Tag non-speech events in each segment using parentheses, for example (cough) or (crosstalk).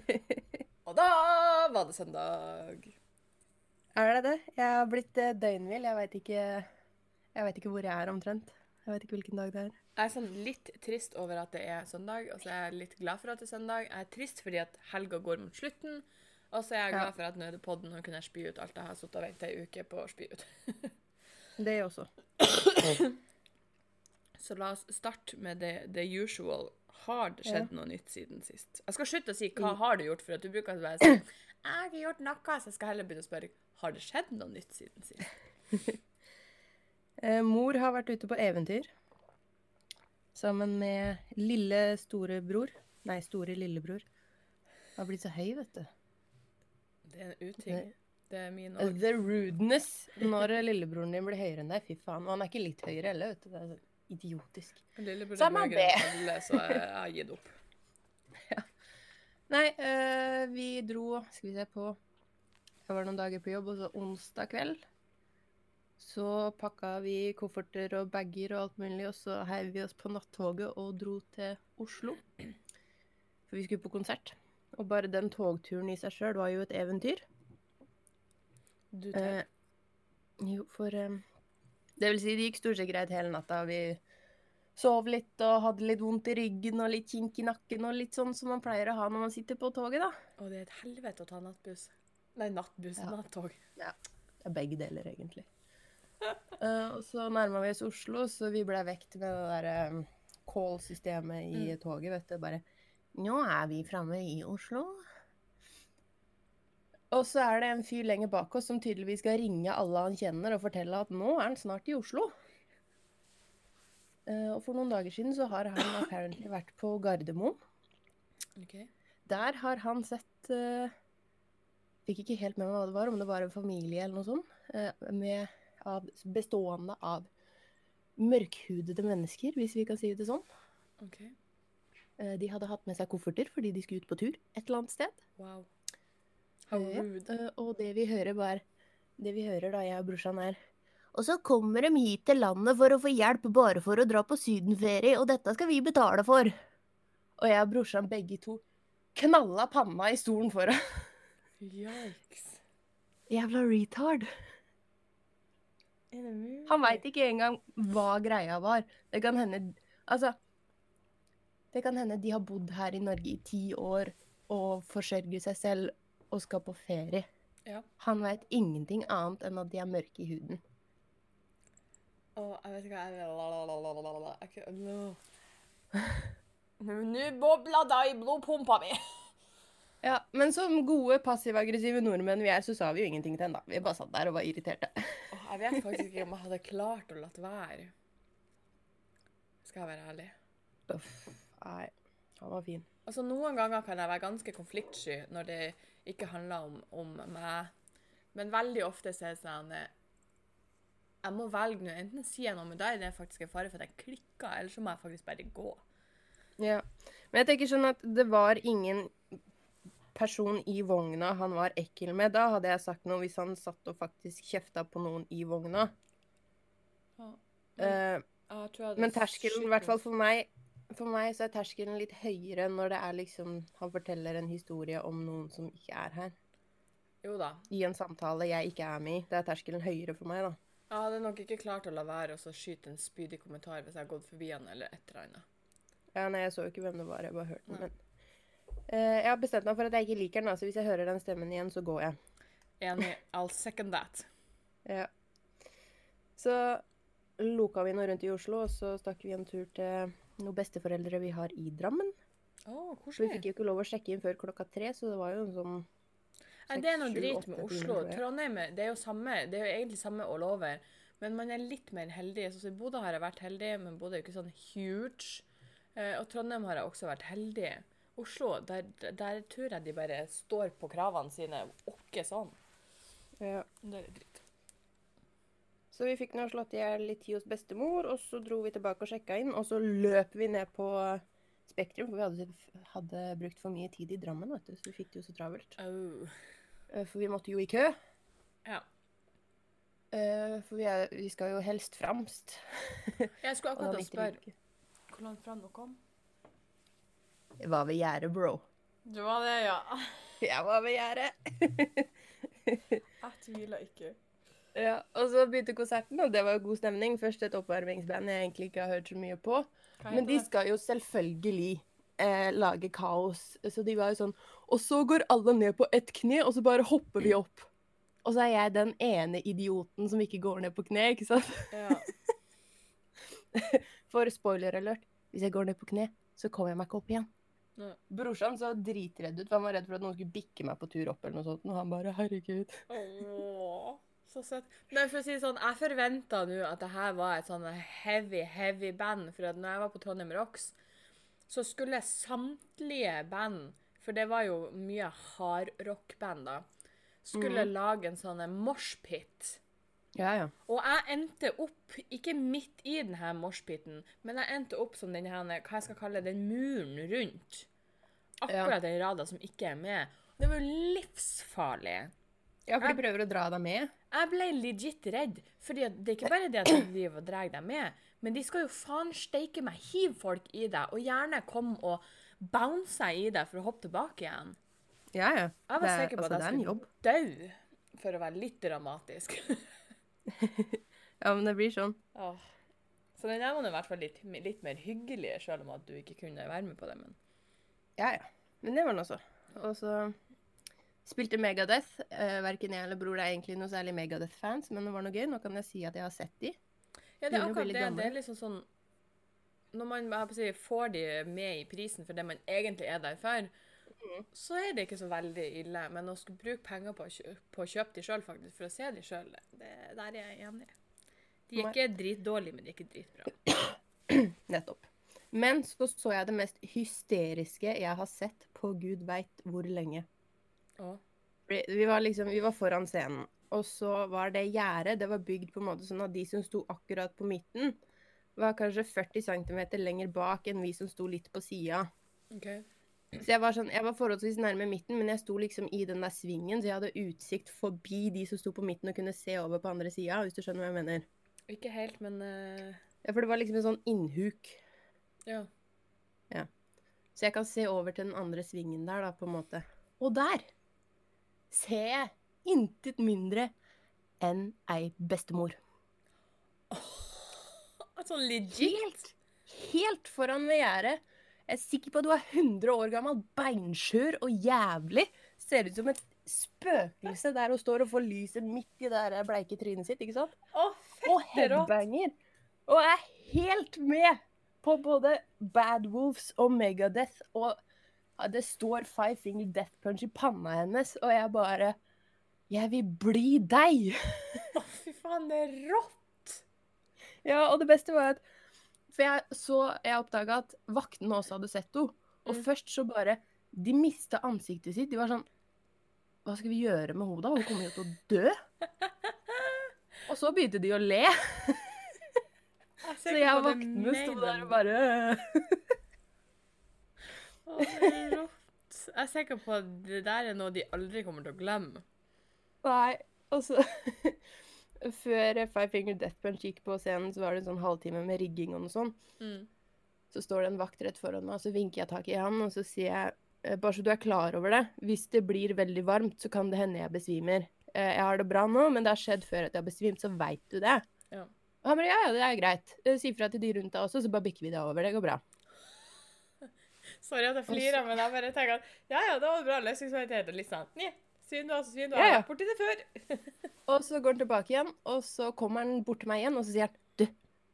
(laughs) Og da var det søndag. Er det det? Jeg har blitt eh, døgnvill. Jeg veit ikke, ikke hvor jeg er omtrent. Jeg vet ikke hvilken dag det er. Jeg er sånn litt trist over at det er søndag, og så er jeg litt glad for at det er søndag. Jeg er trist fordi at helga går mot slutten, og så er jeg glad for at nå er det podden og kunne jeg spy ut alt jeg har sittet og venta ei uke på å spy ut. (laughs) Det også. Så la oss starte med det, the usual. Har det skjedd noe nytt siden sist? Jeg skal slutte å si 'hva har du gjort', for at du bruker å bare sånn (clears throat) 'jeg har ikke gjort noe', så jeg skal heller begynne å spørre 'har det skjedd noe nytt siden sist'? (laughs) Eh, mor har vært ute på eventyr. Sammen med lille storebror. Nei, store lillebror. Har blitt så høy, vet du. Det er en uting. Det er min år. The rudeness når lillebroren din blir høyere enn deg. Fy faen. Og han er ikke litt høyere heller, vet du. Idiotisk. Samme det. enn alle, så jeg har gitt opp. (laughs) Nei, eh, vi dro Skal vi se på Jeg var noen dager på jobb, og så onsdag kveld så pakka vi kofferter og bager og alt mulig, og så heiv vi oss på nattoget og dro til Oslo. For vi skulle på konsert. Og bare den togturen i seg sjøl var jo et eventyr. Du tar Eh, jo, for eh, Det vil si, det gikk stort sett greit hele natta. Vi sov litt og hadde litt vondt i ryggen og litt kink i nakken og litt sånn som man pleier å ha når man sitter på toget, da. Og det er et helvete å ta nattbuss. Nei, nattbuss. Ja. Nattog. Ja. Det er begge deler, egentlig. (laughs) Eh, og så nærma vi oss Oslo, så vi ble vekt med det der um, call-systemet i toget, vet du. Bare Nå er vi framme i Oslo. Og så er det en fyr lenger bak oss som tydeligvis skal ringe alle han kjenner og fortelle at nå er han snart i Oslo. Uh, og for noen dager siden så har han apparently vært på Gardermoen. Ok. Der har han sett uh, Fikk ikke helt med meg hva det var, om det var en familie eller noe sånt. Uh, med, av, bestående av mørkhudede mennesker, hvis vi kan si det sånn. ok. Eh, de hadde hatt med seg kofferter fordi de skulle ut på tur et eller annet sted. Wow. How Eh. Eh, og det vi hører bare Det vi hører da, jeg og brorsan, er Og så kommer de hit til landet for å få hjelp bare for å dra på sydenferie, og dette skal vi betale for. Og jeg og brorsan begge to knalla panna i stolen for Yikes. Jævla retard. Han veit ikke engang hva greia var. Det kan hende Altså Det kan hende de har bodd her i Norge i ti år og forsørger seg selv og skal på ferie. Ja. Han veit ingenting annet enn at de er mørke i huden. Å, jeg vet ikke hva jeg vil. Nå nå det i blodpumpa mi. (laughs) Ja, Men som gode passiv-aggressive nordmenn vi er, så sa vi jo ingenting til henne, da. Vi bare satt der og var irriterte. oh, jeg vet faktisk ikke om jeg hadde klart å latt være. Skal jeg være ærlig. Uff. Nei, han var fin. Altså, Noen ganger kan jeg være ganske konfliktsky når det ikke handler om, om meg. Men veldig ofte så er det sånn eh, Jeg må velge nå. Enten sier jeg noe, men da er det faktisk en fare for at jeg klikker, eller så må jeg faktisk bare gå. Ja. Men jeg tenker sånn at det var ingen person i vogna han var ekkel med. Da hadde jeg sagt noe hvis han satt og faktisk kjefta på noen i vogna. Ja. Men, hadde men terskelen, i hvert fall for meg For meg så er terskelen litt høyere når det er liksom Han forteller en historie om noen som ikke er her. Jo da. I en samtale jeg ikke er med i. Det er terskelen høyere for meg, da. Jeg hadde nok ikke klart å la være å skyte en spydig kommentar hvis jeg har gått forbi han eller et eller annet. Ja, nei, jeg så jo ikke hvem det var, jeg bare hørte den. Men uh, jeg har bestemt meg for at jeg ikke liker den, så hvis jeg hører den stemmen igjen, så går jeg. Enig. I'll second that. (laughs) Ja. Så loka vi nå rundt i Oslo, og så stakk vi en tur til noen besteforeldre vi har i Drammen. Oh, vi fikk jo ikke lov å sjekke inn før klokka tre, så det var jo en sånn Nei, det er noe drit med Oslo. Trondheim det er jo samme, det er jo egentlig samme all over. Men man er litt mer heldig. Så I Bodø har jeg vært heldig, men Bodø er jo ikke sånn huge. Eh, og Trondheim har jeg også vært heldig. Oslo, der, der tror jeg de bare står på kravene sine. Åkke sånn. ja. Det er dritt. Så vi fikk nå slått i hjel litt tid hos bestemor, og så dro vi tilbake og sjekka inn, og så løp vi ned på Spektrum, for vi hadde, hadde brukt for mye tid i Drammen, vet du, så vi fikk det jo så travelt. Eh, For vi måtte jo i kø. Ja. Eh, For vi, er, vi skal jo helst framst. (laughs) Jeg skulle akkurat likte spørre hvor langt fram dere kom. Det var ved gjerdet, bro. Du var det, ja. Jeg var ved gjerdet. (laughs) Jeg tviler ikke. Ja, og så begynte konserten, og det var jo god stemning. Først et oppvarmingsband jeg egentlig ikke har hørt så mye på. Men de skal jo selvfølgelig eh, lage kaos. Så de var jo sånn Og så går alle ned på ett kne, og så bare hopper vi opp. Og så er jeg den ene idioten som ikke går ned på kne, ikke sant? Ja. (laughs) For spoiler alert, hvis jeg går ned på kne, så kommer jeg meg ikke opp igjen. Ja. Brorsan så dritredd ut, for han var redd for at noen skulle bikke meg på tur opp, eller noe sånt. Og han bare 'herregud'. Åh, så søtt. Nei, for å si det sånn, jeg forventa nå at det her var et sånn heavy, heavy band. For at når jeg var på Trondheim Rocks, så skulle samtlige band, for det var jo mye hardrockband da, skulle lage en sånn moshpit. Ja, ja. Og jeg endte opp, ikke midt i denne moshpiten, men jeg endte opp som den her, hva jeg skal kalle den muren rundt. Akkurat den rada som ikke er med. Det var jo livsfarlig. Ja, for de prøver å dra deg med. Jeg ble legit redd. For det er ikke bare det at de driver og drar deg med, men de skal jo faen steike meg hive folk i deg, og gjerne komme og bounce i deg for å hoppe tilbake igjen. Ja, ja. Jeg var Det er- sikker på altså, at jeg skulle dø, for å være litt dramatisk. (laughs) Ja, men det blir sånn. Åh. Så den der var i hvert fall litt, litt mer hyggelig, selv om at du ikke kunne være med på det. Men Ja, ja. Men det var den også. Og så spilte Megadeth. Uh, verken jeg eller bror er egentlig noe særlig Megadeth-fans, men det var noe gøy. Nå kan jeg si at jeg har sett de. ja, det er akkurat det. Det er liksom sånn Når man si, får de med i prisen for det man egentlig er der for, mm. så er det ikke så veldig ille. Men å skulle bruke penger på å på å kjøpe de sjøl, faktisk, for å se de sjøl, der er jeg enig. De er ikke dritdårlige, men de er ikke dritbra. (clears throat) Nettopp. Men så så jeg det mest hysteriske jeg har sett på gud veit hvor lenge. Vi var liksom, vi var foran scenen, og så var det gjerdet Det var bygd på en måte sånn at de som sto akkurat på midten, var kanskje 40 cm lenger bak enn vi som sto litt på sida. OK. Så jeg var, sånn, jeg var forholdsvis nærme midten, men jeg sto liksom i den der svingen, så jeg hadde utsikt forbi de som sto på midten og kunne se over på andre sida, hvis du skjønner hva jeg mener. Ikke helt, men uh... Ja, For det var liksom en sånn innhuk. ja. Så jeg kan se over til den andre svingen der, da, på en måte. Og der ser jeg intet mindre enn ei bestemor. Sånn legit. Helt, helt foran ved gjerdet. Jeg er sikker på at du er 100 år gammel, beinskjør og jævlig. Ser ut som et spøkelse der hun står og får lyset midt i det bleike trynet sitt, ikke sant? Oh, Og headbanger. Og er helt med på både Bad Wolves og Megadeth. Og det står Five Finger Death Punch i panna hennes, og jeg bare Jeg vil bli deg! Å, fy faen, det er rått. Ja, og det beste var at For jeg så Jeg oppdaga at vaktene også hadde sett henne. Og Mm. først så bare De mista ansiktet sitt. De var sånn Hva skal vi gjøre med henne, da? Hun kommer jo til å dø. (laughs) Og så begynte de å le. Så jeg og vaktene sto der og bare (laughs) rått. Jeg er sikker på at det der er noe de aldri kommer til å glemme. Nei. altså (laughs) Før Five Finger Death Punch gikk på scenen, så var det en sånn halvtime med rigging og noe sånt. Mm. Så står det en vakt rett foran meg, og så vinker jeg tak i han, og så sier jeg eh, bare så du er klar over det, hvis det blir veldig varmt, så kan det hende jeg besvimer. Eh, Jeg har det bra nå, men det har skjedd før at jeg har besvimt, så veit du det. Ja. Og han bare ja, ja, det er greit. Eh, Si fra til de rundt deg også, så bare bikker vi det over. Det går bra. Sorry at jeg flirer, men jeg bare tenker at ja, ja, det var bra løsningsvaritet. Og litt sånn Nja, svin du har, så du har. Ja, ja. vært borti det før. (laughs) Og så går han tilbake igjen, og så kommer han bort til meg igjen, og så sier han du,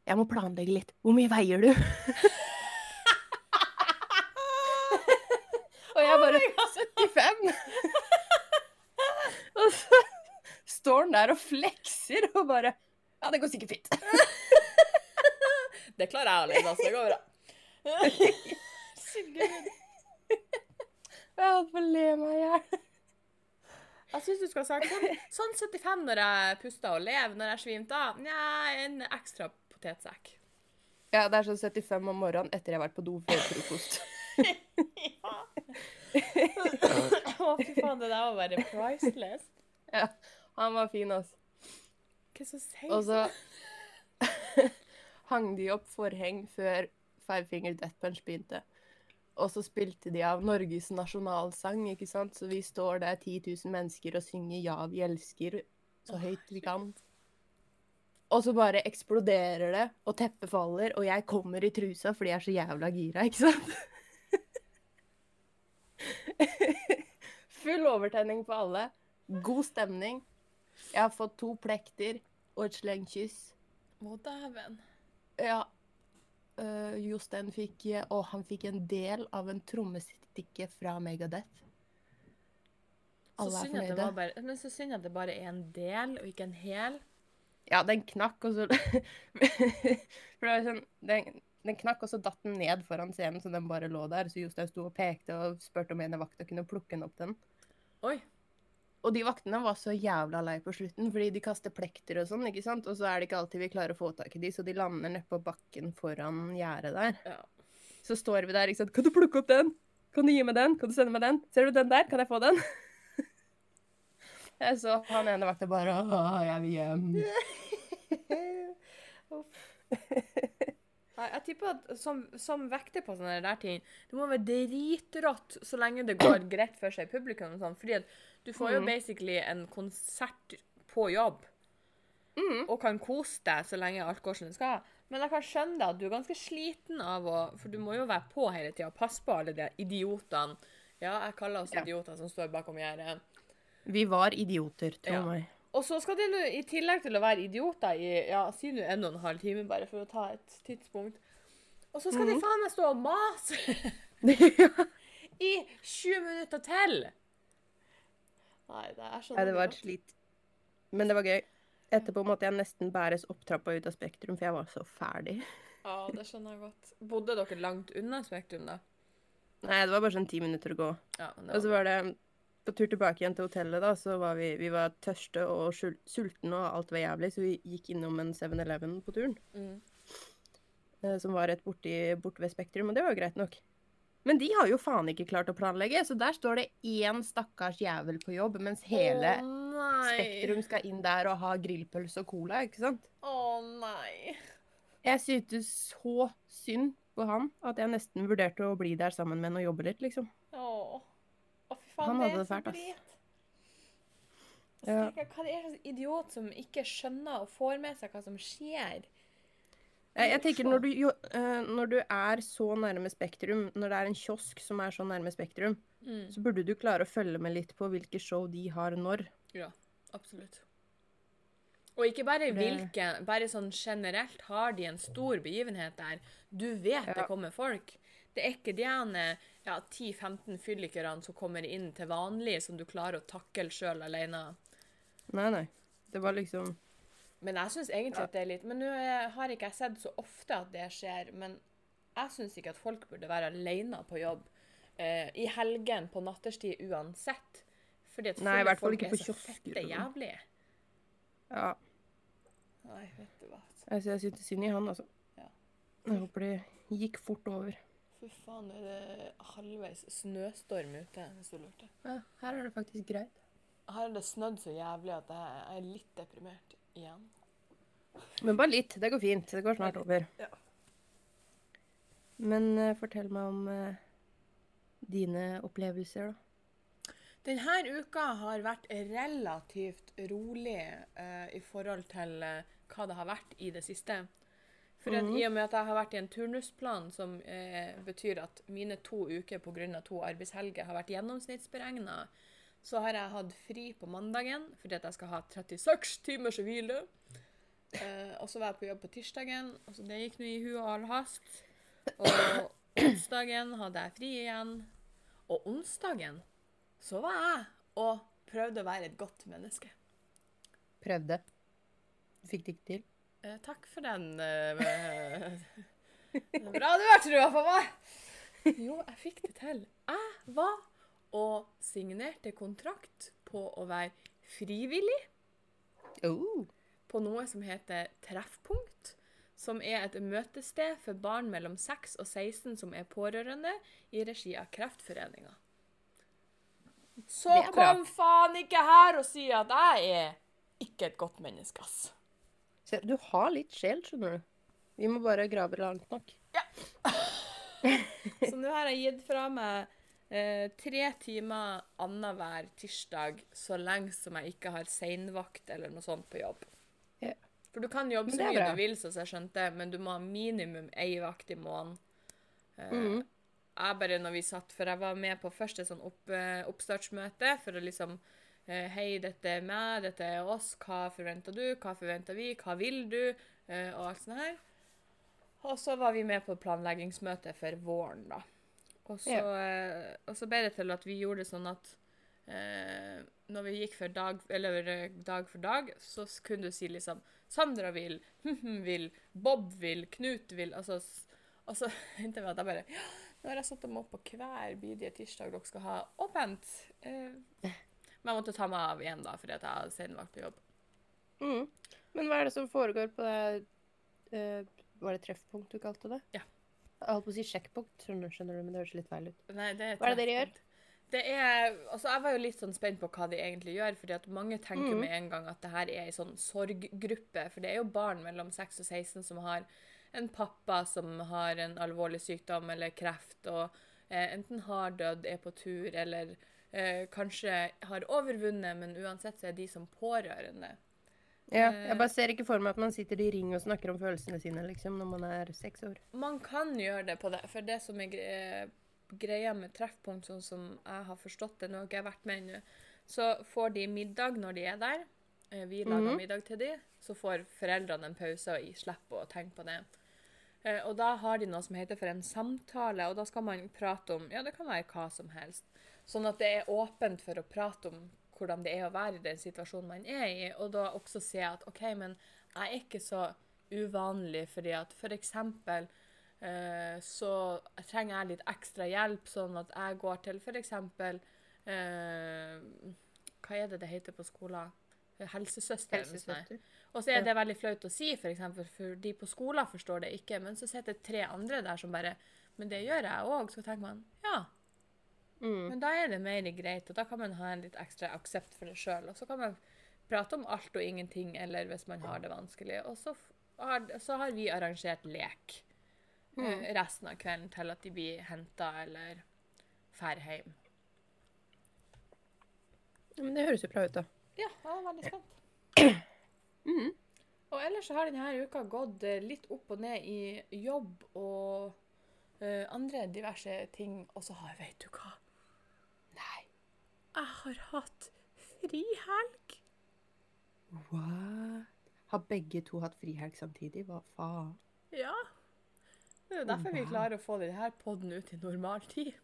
jeg må planlegge litt. Hvor mye veier du? (laughs) og jeg bare 75! (laughs) og så står han der og flekser og bare Ja, det går sikkert fint. Det klarer jeg alene, så det går bra. Herregud. (laughs) Jeg holdt på å le meg i hjel. Jeg syns du skal ha sagt sånn, sånn 75 når jeg puster og lever, når jeg svimte av. Nja, en ekstra potetsekk. Ja, det er sånn 75 om morgenen etter jeg har vært på do før frokost. Ja. Å, fy faen, det der var bare priceless. Ja, han var fin, altså. Hva som sier Og så (laughs) hang de opp forheng før Five Finger Death Punch begynte. Og så spilte de av Norges nasjonalsang, ikke sant. Så vi står der 10 000 mennesker og synger 'Ja, vi elsker' så høyt vi kan. Og så bare eksploderer det, og teppet faller, og jeg kommer i trusa fordi jeg er så jævla gira, ikke sant? (laughs) Full overtenning på alle. God stemning. Jeg har fått to plekter og et slengkyss. Å, dæven. Ja. Uh, Jostein fikk eh, Og han fikk en del av en trommestikke fra Megadeth. Så Alle er fornøyde. var bare, men så synd at det bare er en del, og ikke en hel. Ja, den knakk, og så (laughs) For det var sånn den, den knakk, og så datt den ned foran scenen, så den bare lå der. Så Jostein sto og pekte og spurte om en av vakta kunne plukke den opp den. Oi. Og de vaktene var så jævla lei på slutten, fordi de kaster plekter og sånn, ikke sant? Og så er det ikke alltid vi klarer å få tak i de, så de lander nedpå bakken foran gjerdet der. Ja. Så står vi der, ikke sant. Kan du plukke opp den? Kan du gi meg den? Kan du sende meg den? Ser du den der? Kan jeg få den? (laughs) Jeg så han ene vakta bare Å, jeg vil hjem. (laughs) Nei, jeg tipper at som, som vekter på sånne der ting, det må være dritrått så lenge det går greit for seg i publikum. sånn, fordi at du får jo mm. basically en konsert på jobb, Mm. og kan kose deg så lenge alt går som det skal. Men jeg kan skjønne at du er ganske sliten av å For du må jo være på hele tida og passe på alle de idiotene. Ja, jeg kaller oss Ja. idioter som står bakom gjerdet. Vi var idioter, tro Ja. meg. Og så skal de nå, i tillegg til å være idioter i ja, si nå en og en halv time, bare for å ta et tidspunkt Og så skal de Mhm. faen meg stå og mase (laughs) i 20 minutter til! Nei, det er sånn Nei, det var et slit. Men det var gøy. Etterpå måtte jeg nesten bæres opp trappa ut av Spektrum, for jeg var så ferdig. (laughs) Ja, det skjønner jeg godt. Bodde dere langt unna Spektrum, da? Nei, det var bare sånn ti minutter å gå. Ja, Og så var... det på tur tilbake igjen til hotellet, da, så var vi, vi var tørste og sultne, og alt var jævlig, så vi gikk innom en 7-Eleven på turen, Mm. eh, som var rett borti, bort ved Spektrum, og det var jo greit nok. Men de har jo faen ikke klart å planlegge, så der står det én stakkars jævel på jobb, mens hele oh! Spektrum skal inn der og ha grillpølse og cola, ikke sant? Å nei! Jeg syntes så synd på han at jeg nesten vurderte å bli der sammen med han og jobbe litt, liksom. Å, oh fy faen, Han det hadde det så fælt, ass. Ja. Hva er det slags idiot som ikke skjønner og får med seg hva som skjer? Jeg, tenker når du, eh, når du er så nærme Spektrum, når det er en kiosk som er så nærme Spektrum, Mm. så burde du klare å følge med litt på hvilke show de har når. Ja, absolutt. Og ikke bare hvilke, bare sånn generelt har de en stor begivenhet der. Du vet det kommer folk. Det er ikke de ja, 10-15 fyllikerne som kommer inn til vanlig, som du klarer å takle sjøl alene. Nei, nei. Det var liksom Men jeg syns egentlig Ja. at det er litt Men nå har ikke jeg sett så ofte at det skjer, men jeg syns ikke at folk burde være alene på jobb eh, i helgen på natterstid uansett. Fordi at Nei, fall folk ikke er på så fette sånn. Ja. Nei, vet du hva. Altså, jeg syns synd i han, altså. Ja. Jeg håper det gikk fort over. Fy faen, er det halvveis snøstorm ute, hvis du lurte. Ja, her er det faktisk greit. Her er det snødd så jævlig at jeg er litt deprimert igjen. Men bare litt. Det går fint. Det går snart over. Ja. Men uh, fortell meg om uh, dine opplevelser, da. Denne uka har vært relativt rolig uh, i forhold til hva det har vært i det siste. For at -hmm. I og med at jeg har vært i en turnusplan som betyr at mine to uker pga. to arbeidshelger har vært gjennomsnittsberegna, så har jeg hatt fri på mandagen fordi at jeg skal ha 36 timers hvile. Eh, og så var jeg på jobb på tirsdagen, og så det gikk nå i hu og all hast. Og onsdagen hadde jeg fri igjen. Og onsdagen så var jeg og prøvde å være et godt menneske. Prøvde. Fikk det ikke til. Eh, takk for den. Eh, (laughs) bra du har trua på meg! Jo, jeg fikk det til. Jeg var og signerte kontrakt på å være frivillig Oh. på noe som heter Treffpunkt. Som er et møtested for barn mellom 6 og 16 som er pårørende, i regi av Kreftforeninga. Så kom faen ikke her og si at jeg er ikke et godt menneske, ass. Se, du har litt sjel, skjønner du. Vi må bare grave langt nok. Ja. (laughs) Så nå har jeg gitt fra meg eh, tre timer annenhver tirsdag så lenge som jeg ikke har seinvakt eller noe sånt på jobb. Yeah. For du kan jobbe så mye bra. du vil, som jeg skjønte, men du må ha minimum ei vakt i måneden. Eh, mm. Jeg bare når vi satt, for jeg var med på første sånn opp, eh, oppstartsmøte for å liksom eh, Hei, dette er meg, dette er oss, hva forventer du, hva forventer vi, hva vil du, eh, og alt sånt her. Og så var vi med på planleggingsmøte for våren, da. Og så, ja. og så ble det til at vi gjorde det sånn at eh, når vi gikk for dag, eller eh, dag for dag, så kunne du si liksom Sandra vil, (laughs) vil, Bob vil, Knut vil Altså, og så (laughs) hendte vi at jeg bare ja, nå har jeg satt dem opp på hver bidige tirsdag dere skal ha åpent. Eh, men jeg måtte ta meg av igjen, da, fordi at jeg hadde seinvakt på jobb. Mm. Men hva er det som foregår på det eh, Var det treffpunkt du kalte det? Ja. Jeg holdt på å si sjekkpunkt, skjønner, skjønner du, men det høres litt feil ut. Nei, det er Hva er det dere gjør? Det er, altså Jeg var jo litt sånn spent på hva de egentlig gjør, fordi at mange tenker mm. med en gang at det her er ei sånn sorggruppe. For det er jo barn mellom 6 og 16 som har en pappa som har en alvorlig sykdom eller kreft, og eh, enten har dødd, er på tur, eller eh, kanskje har overvunnet, men uansett så er de som pårørende. Ja, Eh. jeg bare ser ikke for meg at man sitter i ring og snakker om følelsene sine liksom, når man er seks år. Man kan gjøre det på det, for det som er greia med treffpunkt, sånn som jeg har forstått det, nå har jeg vært med ennå, så får de middag når de er der. Eh, Vi lager Mhm. middag til de, så får foreldrene en pause og slipper å tenke på det. Eh, Og da har de noe som heter for en samtale, og da skal man prate om Ja, det kan være hva som helst. Sånn at det er åpent for å prate om hvordan det er å være i den situasjonen man er i, og da også se at OK, men jeg er ikke så uvanlig fordi at for eksempel eh, så trenger jeg litt ekstra hjelp, sånn at jeg går til for eksempel eh, Hva er det det heter på skolen? Helsesøster. Helsesøster. Og så er det veldig flaut å si, for eksempel, for de på skolen forstår det ikke. Men så sitter tre andre der som bare Men det gjør jeg òg. Så tenker man ja, Mm. men da er det mer greit. Og da kan man ha en litt ekstra aksept for det sjøl. Og så kan man prate om alt og ingenting, eller hvis man har det vanskelig. Og så har, så har vi arrangert lek eh, resten av kvelden til at de blir henta eller drar hjem. Men det høres jo bra ut, da. Ja, jeg var veldig spent. (clears throat) Mm. Og ellers så har denne uka gått eh, litt opp og ned i jobb og uh, andre diverse ting. Og så har Vet du hva? Jeg har hatt frihelg. What? Har begge to hatt frihelg samtidig? Hva faen? Ja. Det er jo derfor vi klarer å få denne podden ut i normal tid.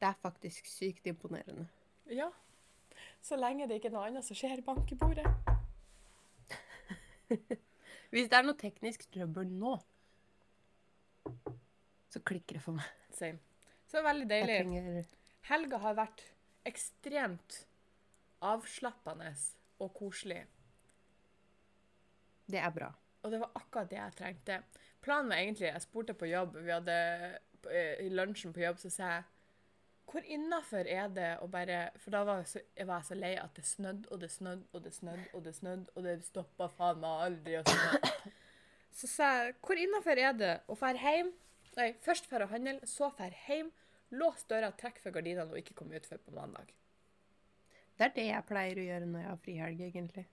Det er faktisk sykt imponerende. Ja. Så lenge det ikke er noe annet som skjer bank i bordet. (laughs) Hvis det er noe teknisk trøbbel nå, så klikker det for meg. Same. Så det er veldig deilig. Helga har vært ekstremt avslappende og koselig. Det er bra. Og det var akkurat det jeg trengte. Planen var egentlig Jeg spurte på jobb, vi hadde eh, i lunsjen på jobb, så sa jeg hvor innafor er det å bare For da var jeg, så, jeg var så lei at det snødde og det snødde og det snødde og det snødde, og det stoppa faen meg aldri. Og sånn. Så sa jeg hvor innafor er det å dra hjem Nei, først dra og handle, så dra hjem, låse døra, trekk for gardinene og ikke kom ut før på mandag. Det er det jeg pleier å gjøre når jeg har frihelg, egentlig.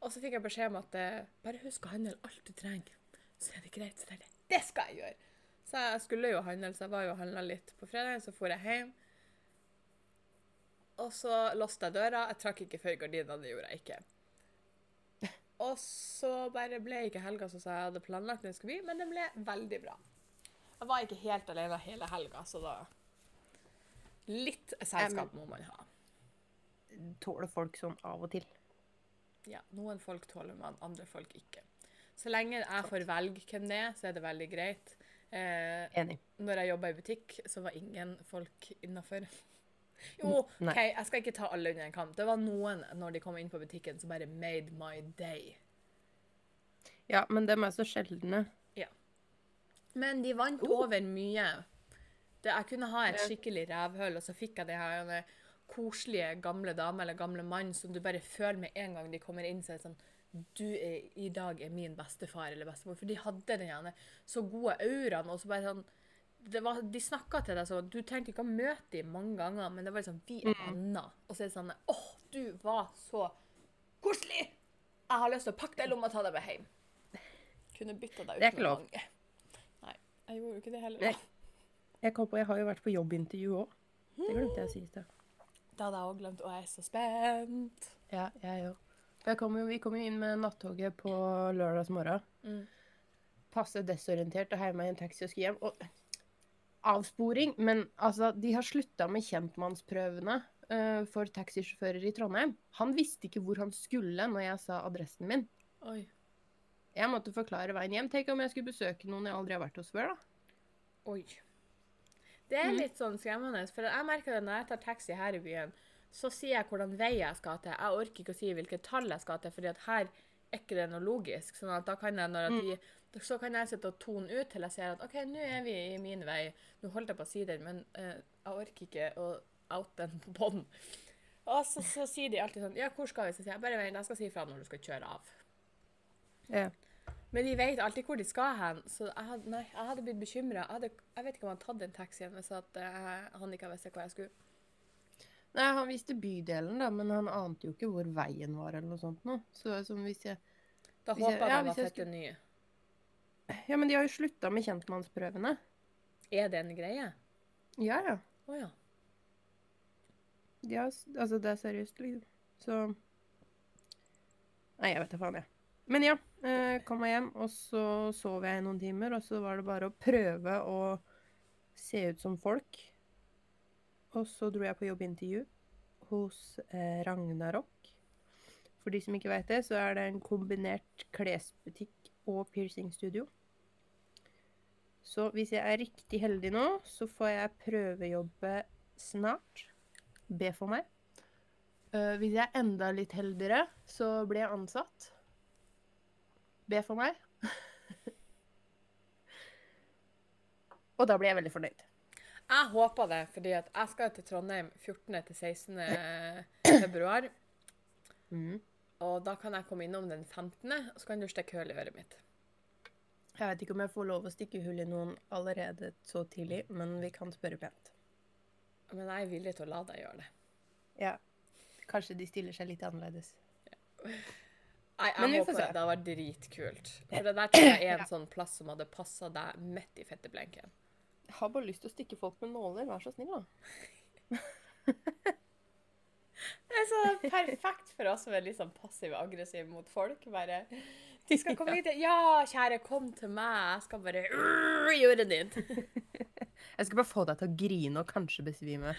Og så fikk jeg beskjed om at eh, bare husk å handle alt du trenger, så er det greit. Så det er det skal jeg gjøre. Så jeg skulle jo handle, så jeg var jo og handla litt på fredag. Så for jeg hjem. Og så låste jeg døra. Jeg trakk ikke før gardinene, det gjorde jeg ikke. (laughs) Og så bare ble ikke helga som jeg hadde planlagt den skulle bli, men den ble veldig bra. Jeg var ikke helt alene hele helga, så da Litt selskap må man ha. Tåler folk sånn av og til. Ja, noen folk tåler man, andre folk ikke. Så lenge jeg får velge hvem det er, så er det veldig greit. Eh, Enig. når jeg jobba i butikk, så var ingen folk innafor. Jo, Nei. OK, jeg skal ikke ta alle under en kamp. Det var noen når de kom inn på butikken som bare made my day. Ja, men dem er så sjeldne. Men de vant Oh. over mye. Det, jeg kunne ha et skikkelig revhøl, og så fikk jeg det her koselige gamle dame eller gamle mann som du bare føler med en gang de kommer inn, så er det sånn Du er, i dag er min bestefar eller bestemor. For de hadde den ene så gode auraen, og så bare sånn det var, De snakka til deg sånn Du trengte ikke å møte dem mange ganger, men det var liksom Vi er venner. Og så er det sånn «Åh, du var så koselig! Jeg har lyst til å pakke deg i lomma og ta deg med hjem. Kunne bytta deg ut Det er ikke med lov. mange. Nei, jeg gjorde jo ikke det heller. Da. Jeg kom på, jeg har jo vært på jobbintervju òg. Det glemte jeg å si i stad. Det hadde jeg òg glemt, og jeg er så spent. Ja, jeg òg. Vi kom jo inn med nattoget på lørdagsmorgen. Mm. Passe desorientert og heiv meg i en taxi og skulle hjem. Og avsporing, men altså, de har slutta med kjentmannsprøvene uh, for taxisjåfører i Trondheim. Han visste ikke hvor han skulle når jeg sa adressen min. Oi. Jeg måtte forklare veien hjem. Tenk om jeg skulle besøke noen jeg aldri har vært hos før, da. Oi. Det er Mhm. litt sånn skremmende, for jeg merker det når jeg tar taxi her i byen, så sier jeg hvordan vei jeg skal til. Jeg orker ikke å si hvilket tall jeg skal til, fordi at her er ikke det noe logisk. sånn at da kan jeg, når at Mm. vi, så kan jeg sitte og tone ut til jeg ser at OK, nå er vi i min vei. Nå holdt jeg på å si den, men uh, jeg orker ikke å oute den på bånd. Og så, så sier de alltid sånn Ja, hvor skal vi? Så sier jeg bare vent, jeg skal si ifra når du skal kjøre av. Ja. Men de vet alltid hvor de skal hen, så jeg hadde, nei, jeg hadde blitt bekymra. Jeg, jeg vet ikke om jeg hadde tatt den taxien hvis at, uh, han ikke visste hvor jeg skulle. Nei, han visste bydelen, da, men han ante jo ikke hvor veien var, eller noe sånt noe. Så som hvis jeg Da håpa jeg ja, de var hvis jeg nye. Ja, men de har jo slutta med kjentmannsprøvene. Er det en greie? Ja, ja. Å ja. De har, altså, det er seriøst, liksom. Så Nei, jeg vet da faen, jeg. Men ja, eh, kom meg hjem, og så sov jeg i noen timer, og så var det bare å prøve å se ut som folk. Og så dro jeg på jobbintervju hos eh, Ragnarok. For de som ikke vet det, så er det en kombinert klesbutikk og piercingstudio. Så hvis jeg er riktig heldig nå, så får jeg prøvejobbe snart. Be for meg. Uh, hvis jeg er enda litt heldigere, så blir jeg ansatt. Be for meg. Og da blir jeg veldig fornøyd. Jeg håper det, fordi jeg skal til Trondheim 14. til 16. februar. Mm. Og da kan jeg komme innom den 15., og så kan du stikke hull i øret mitt. Jeg vet ikke om jeg får lov å stikke hull i noen allerede så tidlig, men vi kan spørre pent. Men jeg er villig til å la deg gjøre det. Ja. Kanskje de stiller seg litt annerledes. Nei, jeg håper det. Hadde vært dritkult. For det der tror jeg er en sånn plass som hadde passa deg midt i fetteblenken. Jeg har bare lyst til å stikke folk med nåler. Vær så snill, da. Det er så perfekt for oss som er litt sånn passiv-aggressiv mot folk. Bare De skal komme (laughs) hit. Ja, kjære, kom til meg. Jeg skal bare uh, gjøre ditt. Jeg skal bare få deg til å grine og kanskje besvime.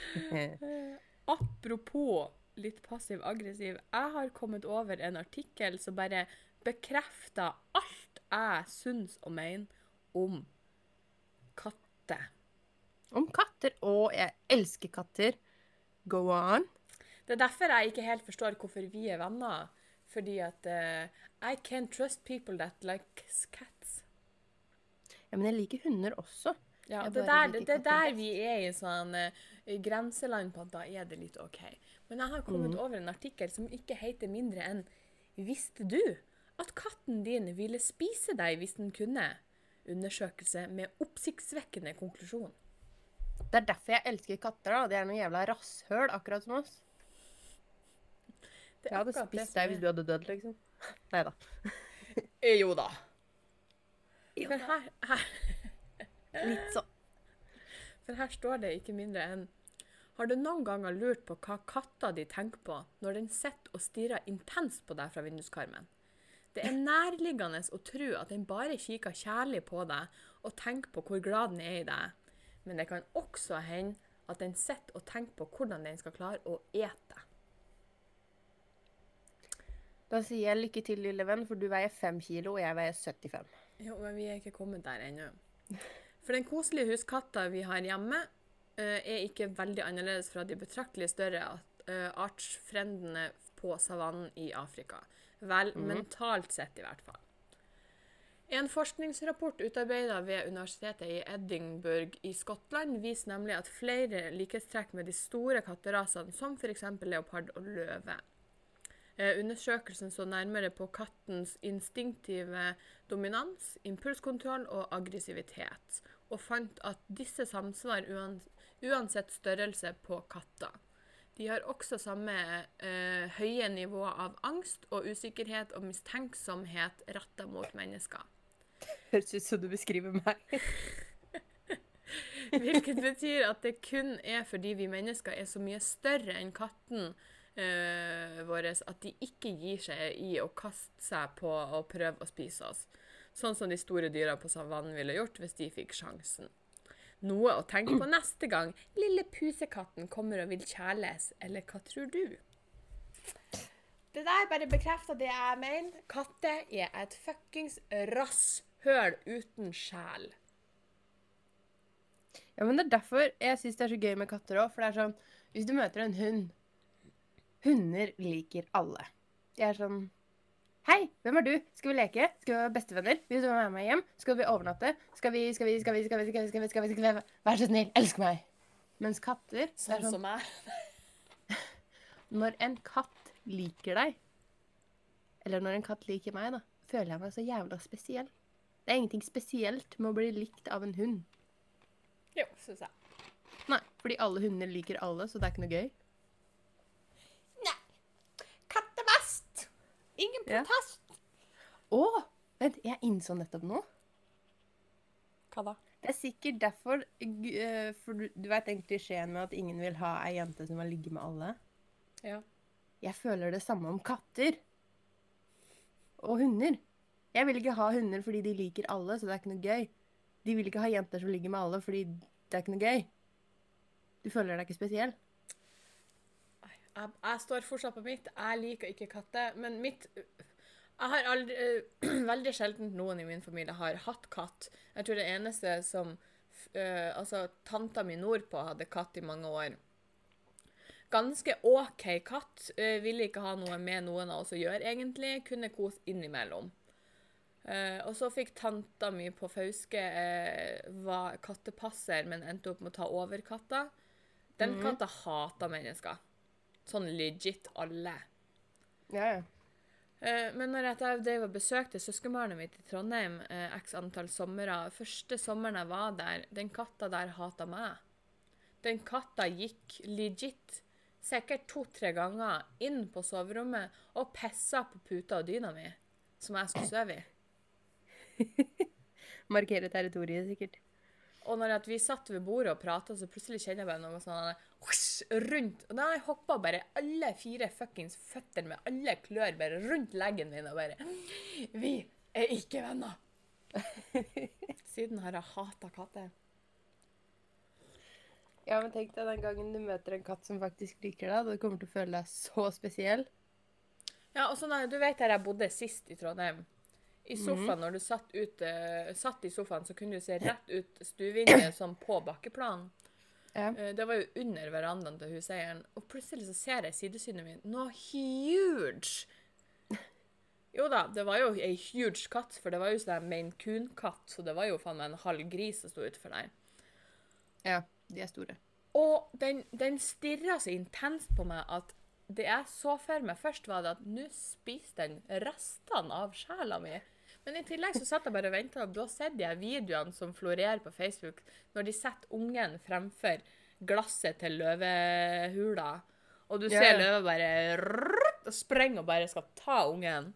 (laughs) Apropos litt passiv-aggressiv. Jeg har kommet over en artikkel som bare bekrefter alt jeg syns og mener om katter. Om katter. Å, jeg elsker katter. Go on. Det er derfor jeg ikke helt forstår hvorfor vi er venner. Fordi at uh, I can't trust people that likes cats. Ja, men jeg liker hunder også. Ja, og det, der, det, det er der vi er i sånn uh, grenseland på at da er det litt OK. Men jeg har kommet over en artikkel som ikke heter mindre enn Visste du at katten din ville spise deg hvis den kunne? Undersøkelse med oppsiktsvekkende konklusjon. Det er derfor jeg elsker katter. da. Det er noen jævla rasshøl, akkurat som oss. Det Jeg hadde spist deg hvis du hadde dødd, liksom. (laughs) Nei da. Eh, Jo da. For her, her, Litt sånn. for her står det ikke mindre enn Har du noen ganger lurt på hva katta di tenker på når den sitter og stirrer intenst på deg fra vinduskarmen? Det er nærliggende å tro at den bare kikker kjærlig på deg og tenker på hvor glad den er i deg. Men det kan også hende at den sitter og tenker på hvordan den skal klare å ete. Da sier jeg lykke til, lille venn, for du veier fem kilo, og jeg veier 75. Jo, men vi er ikke kommet der ennå. For den koselige huskatta vi har hjemme, er ikke veldig annerledes fra de betraktelig større uh, artsfrendene på savannen i Afrika. Vel, mentalt sett i hvert fall. En forskningsrapport utarbeidet ved universitetet i Edinburgh i Skottland viser nemlig at flere likhetstrekk med de store katterasene, som f.eks. leopard og løve. Eh, Undersøkelsen så nærmere på kattens instinktive dominans, impulskontroll og aggressivitet, og fant at disse samsvarer uan, uansett størrelse på katter. De har også samme eh, høye nivå av angst og usikkerhet og mistenksomhet retta mot mennesker. Høres ut som du beskriver meg. (laughs) Hvilket betyr at det kun er fordi vi mennesker er så mye større enn katten eh, vår at de ikke gir seg i å kaste seg på og prøve å spise oss. Sånn som de store dyra på savannen ville gjort hvis de fikk sjansen. Noe å tenke på neste gang lille pusekatten kommer og vil kjæles, eller hva tror du? Det der bare bekrefter det jeg mener. Katter er et fuckings rasshøl uten sjel. Ja, men det er derfor jeg syns det er så gøy med katter òg. For det er sånn Hvis du møter en hund Hunder liker alle. De er sånn Hei, hvem er du? Skal vi leke? Skal vi være bestevenner? Vil du være med meg hjem? Skal vi overnatte? Skal vi, skal vi, skal vi, skal vi, skal vi, skal vi, skal vi, skal vi Vær så snill, elsk meg. Mens katter er Sånn sånn, som meg. (laughs) Når en katt liker deg, eller når en katt liker meg, da, føler jeg meg så jævla spesiell. Det er ingenting spesielt med å bli likt av en hund. Jo, syns jeg. Nei, fordi alle hunder liker alle, så det er ikke noe gøy. Nei. Katt er best. Ingen Ja. protest. Å! Vent, jeg innså nettopp noe. Hva da? Det er sikkert derfor eh, For du, du vet den klisjeen med at ingen vil ha ei jente som har ligget med alle? Ja. Jeg føler det samme om katter. Og hunder. Jeg vil ikke ha hunder fordi de liker alle, så det er ikke noe gøy. De vil ikke ha jenter som ligger med alle, fordi det er ikke noe gøy. Du føler deg ikke spesiell. Jeg, jeg står fortsatt på mitt. Jeg liker ikke katter. Men mitt Jeg har aldri (clears throat) Veldig sjelden noen i min familie har hatt katt. Jeg tror det eneste som øh, Altså, tanta mi nordpå hadde katt i mange år. Ganske OK katt. Øh, ville ikke ha noe med noen av oss å gjøre, egentlig. Kunne kose innimellom. Uh, og så fikk tanta mi på Fauske uh, var kattepasser, men endte opp med å ta over katta. Den katta hata mennesker. Sånn legit alle. Ja, ja. Eh, men når jeg drev og besøkte søskenbarnet mitt i Trondheim eh, x antall somre Første sommeren jeg var der, den katta der hata meg. Den katta gikk legit sikkert to-tre ganger inn på soverommet og pissa på puta og dyna mi, som jeg skulle sove i. (laughs) Markere territoriet, sikkert. Og når vi satt ved bordet og prata, så plutselig kjenner jeg bare noe sånn rundt. Og da hoppa bare alle fire fuckings føtter med alle klør bare rundt leggen min og bare Vi er ikke venner. (laughs) Siden har jeg hata katter. Ja, men tenk deg den gangen du møter en katt som faktisk liker deg. Du kommer til å føle deg så spesiell. Ja, og sånn, Du vet der jeg bodde sist i Trondheim? I sofaen, når du satt, ut, eh, satt i sofaen, så kunne du se rett ut stuevinduet (clears throat) som på bakkeplan. Ja. Eh, det var jo under verandaen til huseieren. Og plutselig så ser jeg sidesynet mitt noe huge. Jo da, det var jo ei huge katt, for det var jo sånn Maine Coon-katt, så det var jo faen meg en halv gris som sto utenfor der. ja, de er store. Og den, den stirra så intenst på meg at det jeg så for meg først, var det at nå spiser den restene av sjela mi. Men i tillegg så satt jeg bare og venta, og da setter jeg videoene som florerer på Facebook når de setter ungen fremfor glasset til løvehula, og du Ja, ser løva bare rrrt, og sprenger og bare skal ta ungen.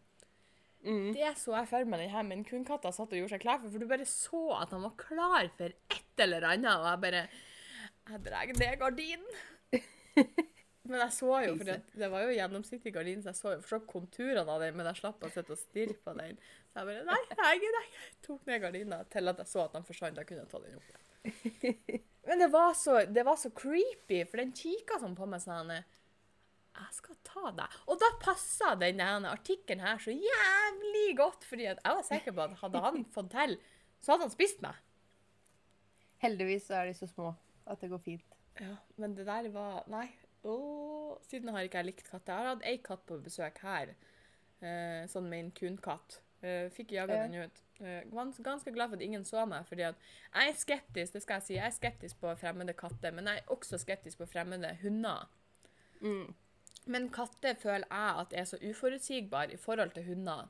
Mm. Det så jeg for meg denne minkunkatta satt og gjorde seg klar for, for du bare så at han var klar for et eller annet, og jeg bare Jeg drar ned gardinen. (laughs) Men jeg så jo, for det, det var jo gjennomsiktig gardin, så jeg så jo forstått konturene av den, men jeg slapp å sitte og stirre på den. Så jeg bare Nei, nei, nei. Tok ned gardina til at jeg så at den forsvant. Jeg kunne ta den opp igjen. (laughs) Men det var så, det var så creepy, for den kikka sånn på meg sånn Jeg skal ta deg. Og da passa den artikkelen her så jævlig godt, fordi jeg var sikker på at hadde han (laughs) fått til, så hadde han spist meg. Heldigvis så er de så små at det går fint. Ja, men det der var Nei. Åh, siden har ikke jeg likt katter. Jeg har hatt ei katt på besøk her. Eh, sånn Maine Coon-katt. Eh, fikk jaga Ja. den ut. Eh, gans, ganske glad for at ingen så meg, fordi at jeg er skeptisk det skal jeg si, jeg er skeptisk på fremmede katter, men jeg er også skeptisk på fremmede hunder. Mm. Men katter føler jeg at er så uforutsigbar i forhold til hunder.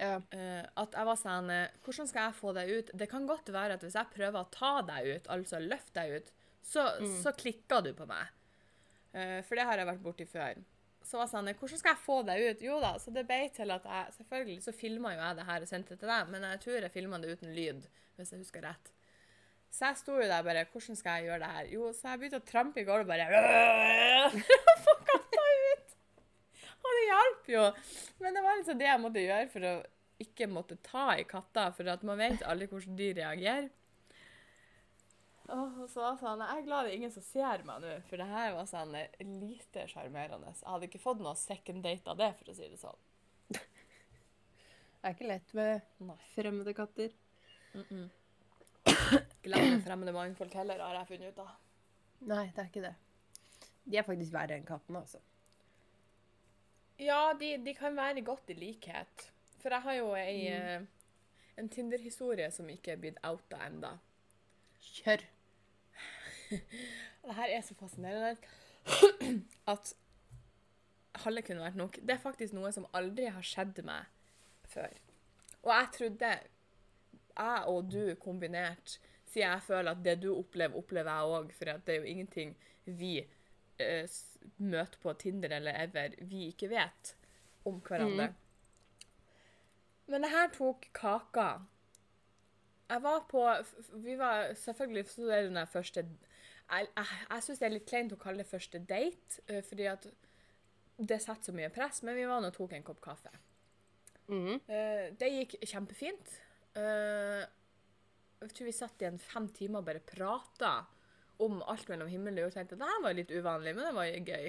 Ja. Eh, at jeg var sånn eh, Hvordan skal jeg få deg ut? Det kan godt være at hvis jeg prøver å ta deg ut, altså løfte deg ut, så, Mm. så klikker du på meg. Eh, for det har jeg vært borti før. Så var sånn Hvordan skal jeg få deg ut? Jo da, så det ble til at jeg Selvfølgelig så filma jo jeg det her og sendte det til deg, men jeg tror jeg filma det uten lyd, hvis jeg husker rett. Så jeg sto jo der bare Hvordan skal jeg gjøre det her? Jo, så jeg begynte å trampe i gulvet bare (laughs) Få katta ut! Og det hjalp jo. Men det var liksom det jeg måtte gjøre for å ikke måtte ta i katta, for at man vet aldri hvordan de reagerer. Åh, og så var sånn, Jeg er glad det er ingen som ser meg nå, for det her var sånn eh, lite sjarmerende. Jeg hadde ikke fått noe second date av det, for å si det sånn. (laughs) Det er ikke lett med Nei. fremmede katter. Mm -mm. (coughs) med fremmede mannfolk heller, har jeg funnet ut av. Nei, det er ikke det. De er faktisk verre enn kattene, altså. Ja, de, de kan være godt i likhet. For jeg har jo ei, mm. en Tinder-historie som ikke er blitt outa enda. Kjør. (laughs) Det her er så fascinerende (clears throat) at halve kunne vært nok. Det er faktisk noe som aldri har skjedd meg før. Og jeg trodde jeg og du kombinert, siden jeg føler at det du opplever, opplever jeg òg, for det er jo ingenting vi eh, møter på Tinder eller ever vi ikke vet om hverandre. Men det her tok kaka. Jeg var på Vi var selvfølgelig er den første Jeg, jeg, jeg syns det er litt kleint å kalle det første date, eh, fordi at det setter så mye press, men vi var nå og tok en kopp kaffe. Mm. Det gikk kjempefint. Eh, jeg tror vi satt igjen fem timer og bare prata om alt mellom himmel og jord. Tenkte det her var litt uvanlig, men det var gøy.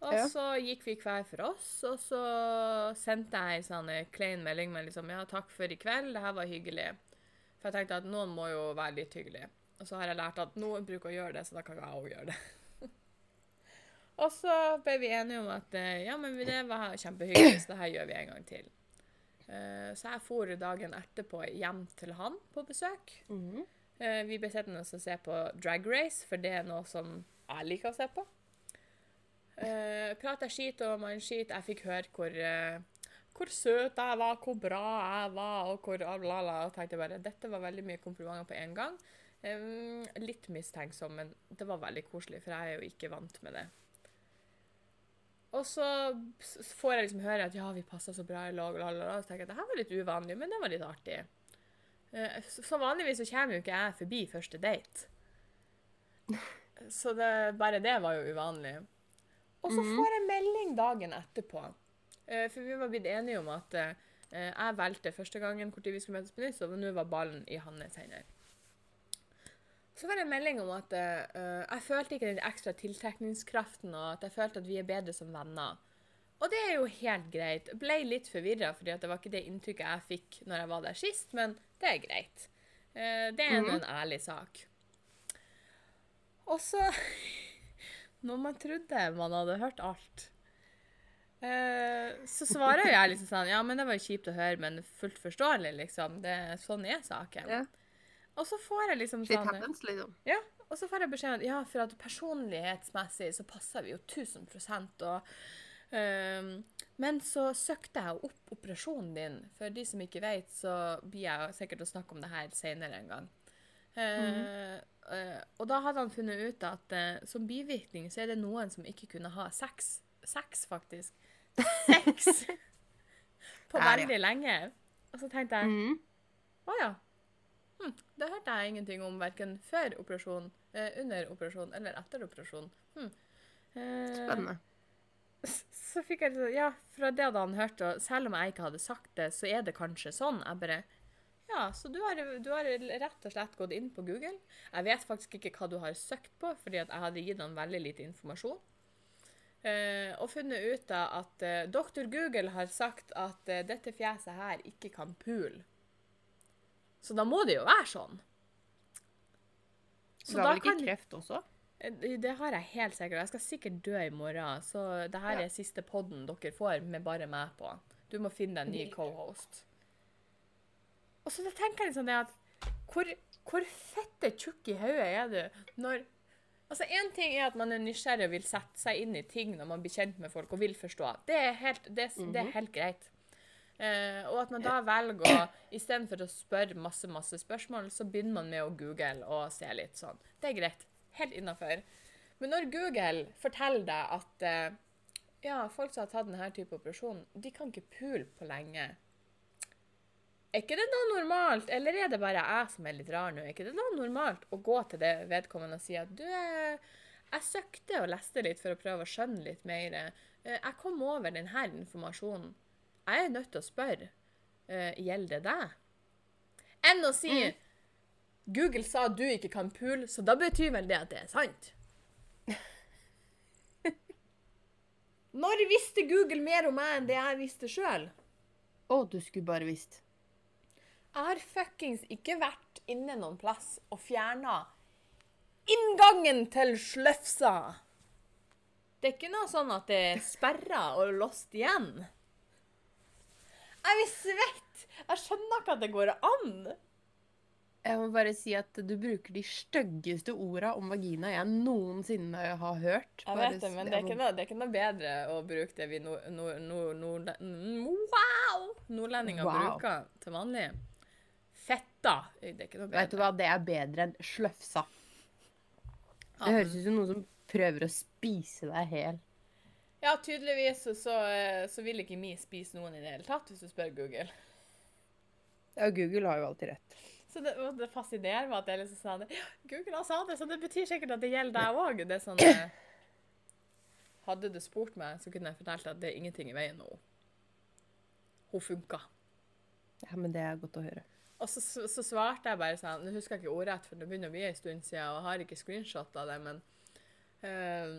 Og Ja. så gikk vi hver for oss, og så sendte jeg en sånn klein melding med liksom Ja, takk for i kveld, det her var hyggelig. For jeg tenkte at noen må jo være litt hyggelig. Og så har jeg lært at noen bruker å gjøre det, så da kan jeg òg gjøre det. (laughs) og så ble vi enige om at eh, ja, men det var kjempehyggelig, så det her gjør vi en gang til. Eh, Så jeg for dagen etterpå hjem til han på besøk. Mhm. Eh, Vi ble sittende og se på Drag Race, for det er noe som jeg liker å se på. Uh, Prata skit og man skit. Jeg fikk høre hvor, hvor søt jeg var, hvor bra jeg var, og hvor la-la. Og tenkte bare dette var veldig mye komplimenter på en gang. Em, litt mistenksom, men det var veldig koselig, for jeg er jo ikke vant med det. Og så får jeg liksom høre at ja, vi passer så bra i lag, la, la, la. Så tenker jeg at det her var litt uvanlig, men det var litt artig. Uh, Så så vanligvis så kommer jo ikke jeg forbi første date. (laughs) Så det, bare det var jo uvanlig. Og så får jeg melding dagen etterpå. Uh, For vi var blitt enige om at uh, jeg valgte første gangen når vi skulle møtes på nytt, så nå var ballen i hans hender. Så var det en melding om at eh, jeg følte ikke den ekstra tiltrekningskraften, og at jeg følte at vi er bedre som venner. Og det er jo helt greit. Ble litt forvirra, fordi det var ikke det inntrykket jeg fikk når jeg var der sist, men det er greit. Uh, det er nå en ærlig sak. Og så (laughs) Når man trodde man hadde hørt alt, uh, så svarer jeg liksom sånn Ja, men det var jo kjipt å høre, men fullt forståelig, liksom. Det, sånn er saken. Ja. Og så får jeg liksom sånn happens, liksom. ja, og så får jeg beskjed om at ja, for at personlighetsmessig så passer vi jo 1000% og um, Men så søkte jeg opp operasjonen din. For de som ikke vet, så blir jeg sikkert å snakke om det her senere en gang. Uh, mm. uh, og da hadde han funnet ut at uh, som bivirkning så er det noen som ikke kunne ha sex. Sex, faktisk. Sex! (laughs) På veldig lenge. Og så tenkte jeg Å mm. oh, ja. Hm, det hørte jeg ingenting om verken før operasjon, eh, under operasjon eller etter operasjon. Hm. Eh, Spennende. Så fikk jeg liksom, ja, fra det han hørte, og selv om jeg ikke hadde sagt det, så er det kanskje sånn. Jeg bare, ja, så du har, du har rett og slett gått inn på Google. Jeg vet faktisk ikke hva du har søkt på, fordi jeg hadde gitt han veldig lite informasjon. Eh, og funnet ut av at eh, Dr. Google har sagt at eh, dette fjeset her ikke kan pule. Så da må det jo være sånn. Så du har vel ikke kreft også? Eh, Det har jeg helt sikkert. Jeg skal sikkert dø i morgen, så det her Ja. er siste podden dere får med bare meg på. Du må finne deg en ny cohost. Og så tenker jeg liksom det at hvor, hvor fette tjukk i hodet er du når Altså, Én ting er at man er nysgjerrig og vil sette seg inn i ting når man blir kjent med folk og vil forstå. Det er helt, det, det er helt greit. Eh, og at man da velger å Istedenfor å spørre masse masse spørsmål, så begynner man med å google og se litt sånn. Det er greit. Helt innafor. Men når Google forteller deg at eh, ja, folk som har tatt denne type operasjon, de kan ikke pule på lenge. Er ikke det da normalt, eller er det bare jeg som er litt rar nå? Er ikke det da normalt å gå til det vedkommende og si at du, eh, jeg søkte og leste litt for å prøve å skjønne litt mer. Eh, Jeg kom over denne informasjonen. Jeg er nødt til å spørre. uh, Gjelder det deg? Enn å si Google sa at du ikke kan pule, så da betyr vel det at det er sant? (laughs) Når visste Google mer om meg enn det jeg visste sjøl? Å, du skulle bare visst. Jeg har fuckings ikke vært inne noen plass og fjerna inngangen til Sløfsa. Det er ikke noe sånn at det er sperra og låst igjen. Jeg blir svett. Jeg skjønner ikke at det går an. Jeg må bare si at du bruker de styggeste orda om vagina jeg noensinne har hørt. Jeg vet det, men det er, ikke noe, det er ikke noe bedre å bruke det vi wow! nordlendinger Wow. bruker til vanlig. Fetta. Det er ikke noe Vet du hva, det er bedre enn sløfsa. Det høres ut som noen som prøver å spise deg hel. Ja, tydeligvis så, så, eh, så vil ikke Mi spise noen i det hele tatt, hvis du spør Google. Ja, Google har jo alltid rett. Så det, det fascinerer meg at jeg liksom sa det. Google har sa det, så det betyr sikkert at det gjelder deg òg. Det er sånn eh, Hadde du spurt meg, så kunne jeg fortalt at det er ingenting i veien med henne. Hun funka. Ja, men det er godt å høre. Og så, så, så svarte jeg bare sånn Nå husker jeg ikke ordrett, for det begynner å bli en stund siden, og jeg har ikke screenshot av det, men eh,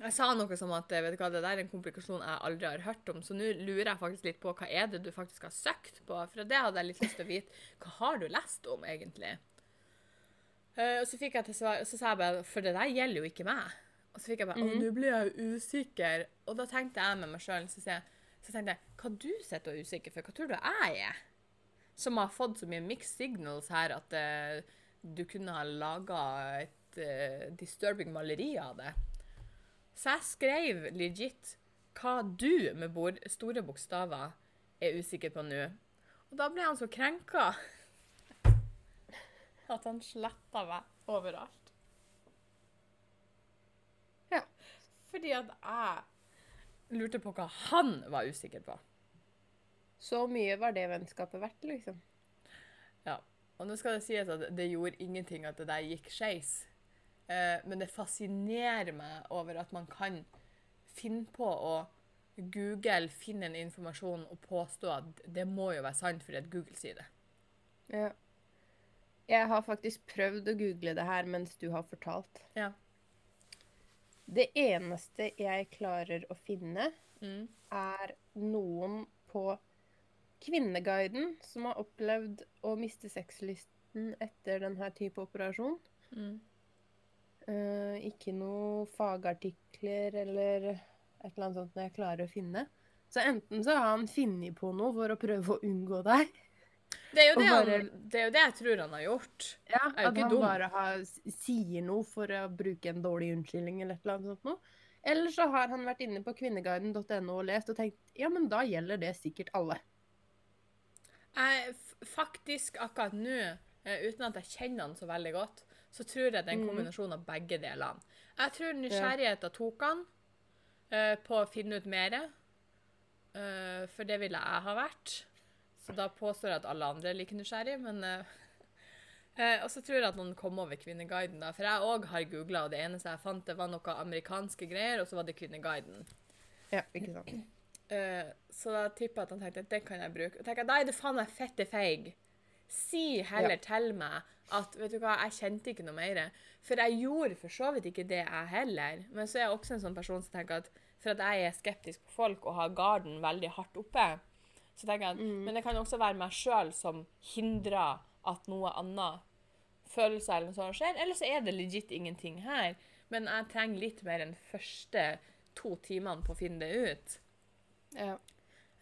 Jeg sa noe som at vet du hva, det der er en komplikasjon jeg aldri har hørt om, så nå lurer jeg faktisk litt på hva er det du faktisk har søkt på, for det hadde jeg litt lyst til å vite. Hva har du lest om, egentlig? Uh, og så fikk jeg til svar, og så sa jeg bare For det der gjelder jo ikke meg. Og så fikk jeg bare Å, nå blir jeg jo usikker. Og da tenkte jeg med meg sjøl så, så tenkte jeg Hva du sitter og er usikker for? Hva tror du jeg er? Som har fått så mye mixed signals her at uh, du kunne ha laga et uh, disturbing maleri av det. Så jeg skrev legit hva du med bord, store bokstaver er usikker på nå. Og da ble han så krenka (laughs) at han sletta meg overalt. Ja. Fordi at jeg lurte på hva han var usikker på. Så mye var det vennskapet verdt, liksom. Ja. Og nå skal det sies at det gjorde ingenting at det der gikk skeis. Eh, men det fascinerer meg over at man kan finne på å Google, finne en informasjon og påstå at det må jo være sant fordi at Google sier det. Ja. Jeg har faktisk prøvd å google det her mens du har fortalt. Ja. Det eneste jeg klarer å finne, Mm. er noen på Kvinneguiden som har opplevd å miste sexlysten etter denne type operasjon. Mm. Eh, ikke noe fagartikler eller et eller annet sånt jeg klarer å finne. Så enten så har han funnet på noe for å prøve å unngå deg, Det, er jo det, bare- han, det er jo det jeg tror han har gjort. ja, at han dum. bare har, sier noe for å bruke en dårlig unnskyldning eller et eller annet sånt noe. Eller så har han vært inne på kvinneguiden.no og lest og tenkt ja, men da gjelder det sikkert alle. Jeg, faktisk akkurat nå, eh, uten at jeg kjenner han så veldig godt, så tror jeg det er en Mhm. kombinasjon av begge delene. Jeg tror nysgjerrigheten tok han uh, på å finne ut mer, uh, for det ville jeg ha vært. Så da påstår jeg at alle andre er like nysgjerrige, men uh, eh, Og så tror jeg at noen kom over Kvinneguiden, da, for jeg òg har googla, og det eneste jeg fant, det var noe amerikanske greier, og så var det Kvinneguiden. Ja, ikke sant. Eh, så da tipper jeg at han tenkte at det kan jeg bruke. Og tenker jeg, er det faen meg fette feig. Si heller Ja. til meg at vet du hva, jeg kjente ikke noe mer. For jeg gjorde for så vidt ikke det, jeg heller. Men så er jeg også en sånn person som tenker at for at jeg er skeptisk på folk og har garden veldig hardt oppe, så tenker jeg at Men det kan også være meg sjøl som hindrer at noe annet følelser eller noe sånt skjer. Eller så er det legit ingenting her. Men jeg trenger litt mer enn første to timene på å finne det ut. Ja.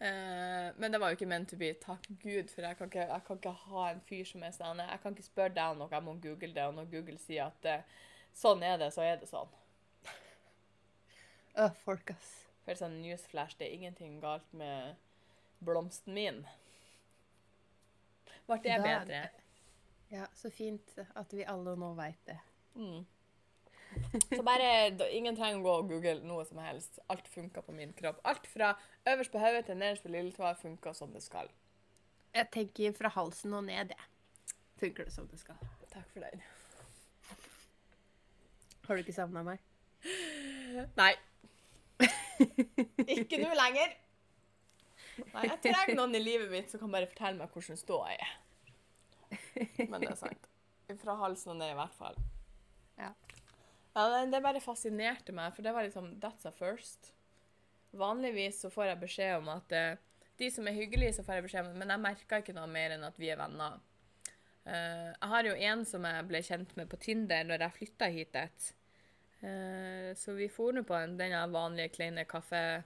Eh, men det var jo ikke meant to be. Takk Gud, for jeg kan ikke, jeg kan ikke ha en fyr som er sånn Jeg kan ikke spørre deg om noe, jeg må google det, og når Google sier at uh, sånn er det, så er det sånn. Uh, folk, ass. For sånn newsflash, det er ingenting galt med blomsten min. Ble det bedre? Ja, så fint at vi alle nå veit det. Mm. (laughs) Så bare, da- ingen trenger å gå og google noe som helst. Alt funker på min kropp. Alt fra øverst på hodet til nederst på lilletåa funker som det skal. Jeg tenker fra halsen og ned, jeg. Funker det som det skal. Takk for den. Har du ikke savna meg? Nei. (laughs) Ikke nå lenger. Nei, jeg trenger noen i livet mitt som kan bare fortelle meg hvordan ståa er. Men det er sant. Fra halsen og ned, i hvert fall. Ja. Ja, det- bare fascinerte meg, for det var liksom That's a first. Vanligvis så får jeg beskjed om at uh, de som er hyggelige, så får jeg beskjed om Men jeg merka ikke noe mer enn at vi er venner. Uh, jeg har jo en som jeg ble kjent med på Tinder når jeg flytta hit. et. Eh, så vi for nå på en, denne vanlige kleine kaffe...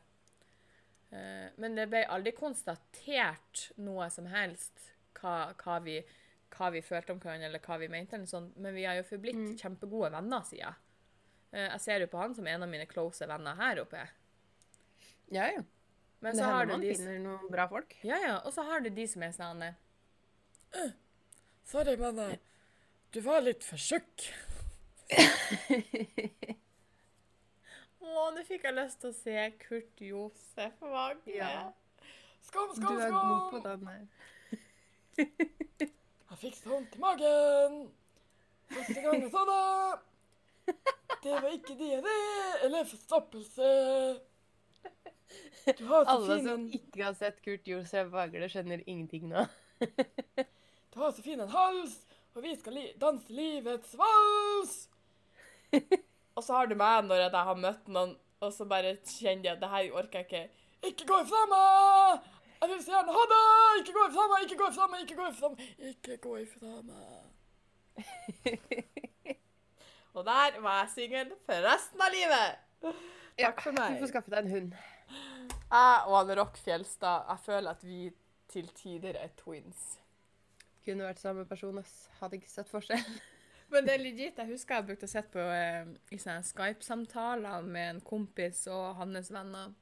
Men det ble aldri konstatert noe som helst hva, hva, vi, hva vi følte om hverandre, eller hva vi mente. eller sånn. Men vi har jo forblitt Mm. kjempegode venner siden. Jeg ser jo på han som en av mine close venner her oppe. Ja, ja. Men det så har hender du man de finner noen bra folk. Ja, ja. Og så har du de som er sånn uh, Sorry, men eh, du var litt for tjukk. (laughs) Å, nå fikk jeg lyst til å se Kurt Josef Vagre. Ja. Skål, Du skål, er skål! god på den her. Jeg fikk så vondt i magen. Første gang jeg så det. (laughs) Det var ikke diaré eller forstoppelse. Du har så Alle fin som en ikke har sett Kurt Josef Vagle, skjønner ingenting nå. (laughs) Du har så fin en hals, og vi skal li danse livets vals. og så har du meg når jeg har møtt noen, og så bare kjenner jeg at det her orker jeg ikke. Ikke gå ifra meg! Jeg vil så gjerne ha deg! Ikke gå ifra meg, ikke gå ifra meg, ikke gå ifra meg. Ikke gå ifra meg. Og der var jeg singel for resten av livet. Takk for meg. Du får skaffe deg en hund. Jeg og Anne Rock Fjelstad, jeg føler at vi til tider er twins. Kunne vært samme person, ass. Hadde ikke sett forskjell. (laughs) Men det er legit. Jeg husker jeg brukte å sitte på eh, i sånne Skype-samtaler med en kompis og hans venner.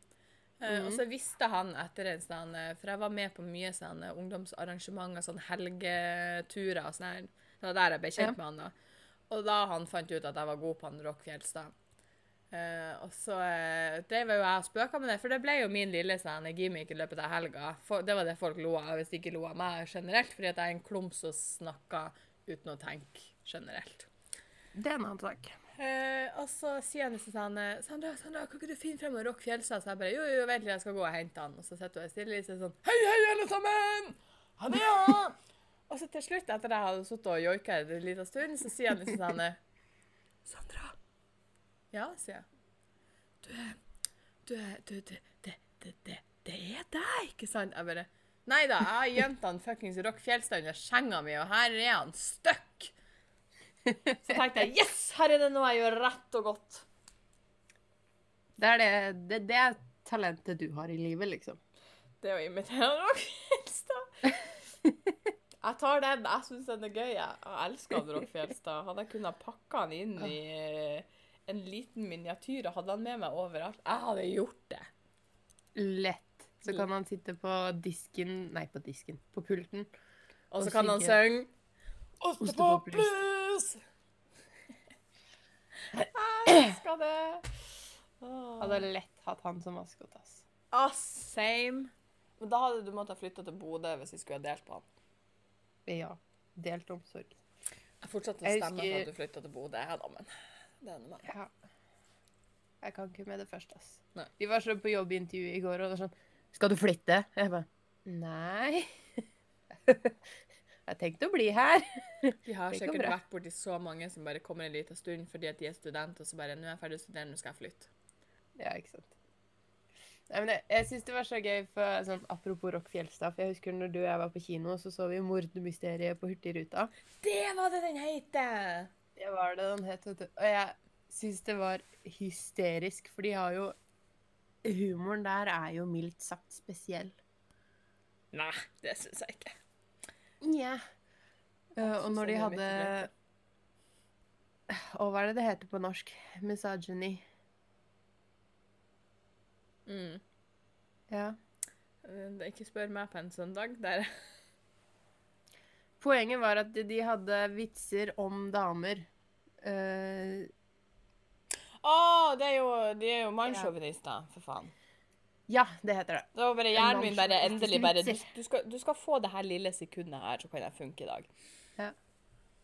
Eh, Og så visste han etter en sånn eh, For jeg var med på mye sånne ungdomsarrangementer, sånn helgeturer og sånn. Det var der jeg ble kjent Ja. med han da. Og da han fant ut at jeg var god på han Rock Fjelstad. Uh, og så uh, drev jeg jo og spøka med det, for det ble jo min lille sånn, gimmick i løpet av helga. For, det var det folk lo av, hvis de ikke lo av meg generelt, fordi at jeg er en klump som snakker uten å tenke generelt. Det er en annen sak. Uh, og så sier han sånn eh, Sandra, Sandra, kan ikke du finne frem Rock Fjelstad? Så jeg bare jo, jo, vent litt, jeg skal gå og hente han. Og så sitter hun stille litt sånn Hei, hei, alle sammen! Han er her! Og så til slutt, etter jeg hadde sittet og joika en liten stund, så sier han liksom sånn eh, Sandra. Ja, sier jeg. Du er Du er Du, det, det, det, det, er deg, ikke sant? Jeg bare Nei da, jeg har gjemt han fuckings Rock Fjelstad under senga mi, og her er han stuck. Så tenkte jeg yes, her er det noe jeg gjør rett og godt. Det er, det, det, det er talentet du har i livet, liksom. Det å imitere Rock. Jeg tar den. Jeg syns den er gøy. Jeg Jeg elsker han Rock Fjelstad. Hadde jeg kunnet pakke han inn i en liten miniatyr og hadde han med meg overalt, jeg hadde gjort det. Lett. Så kan han sitte på disken Nei, på disken. På pulten. Og så kan han synge Ostepopplus! Jeg elsker det. Oh. Hadde lett hatt han som maskot, ass. Ah, same. Men da hadde du måttet flytte til Bodø hvis vi skulle ha delt på han. Ja. Delt omsorg. Jeg fortsatte å stemme for at du flytta til Bodø, jeg, da, men det er meg. Ja. Jeg kan ikke med det først, ass. Nei. Vi var sånn på jobbintervju i går, og det var sånn Skal du flytte? Jeg bare Nei. (laughs) Jeg tenkte å bli her. De har sikkert vært borti så mange som bare kommer en liten stund fordi at de er student, og så bare 'Nå er jeg ferdig å studere, nå skal jeg flytte'. Ja, ikke sant. Nei, men jeg, jeg syns det var så gøy, for sånn, apropos Rock Fjelstad, for jeg husker når du og jeg var på kino, så så vi Mordmysteriet på Hurtigruta. Det var det den heter! Det var det den het, vet du. Og jeg syns det var hysterisk, for de har jo Humoren der er jo mildt sagt spesiell. Nei, det syns jeg ikke. Nja. og når de hadde Og hva er det det heter på norsk? Misogyny. Mm. Ja. Eh, Ikke spør meg på en søndag. Der. Poenget var at de hadde vitser om damer. Eh, Å, det er jo, de er jo mannssjåvinister, for faen. ja, det heter det. Det var bare hjernen min bare endelig bare du, du, skal, du skal få det her lille sekundet her, så kan jeg funke i dag.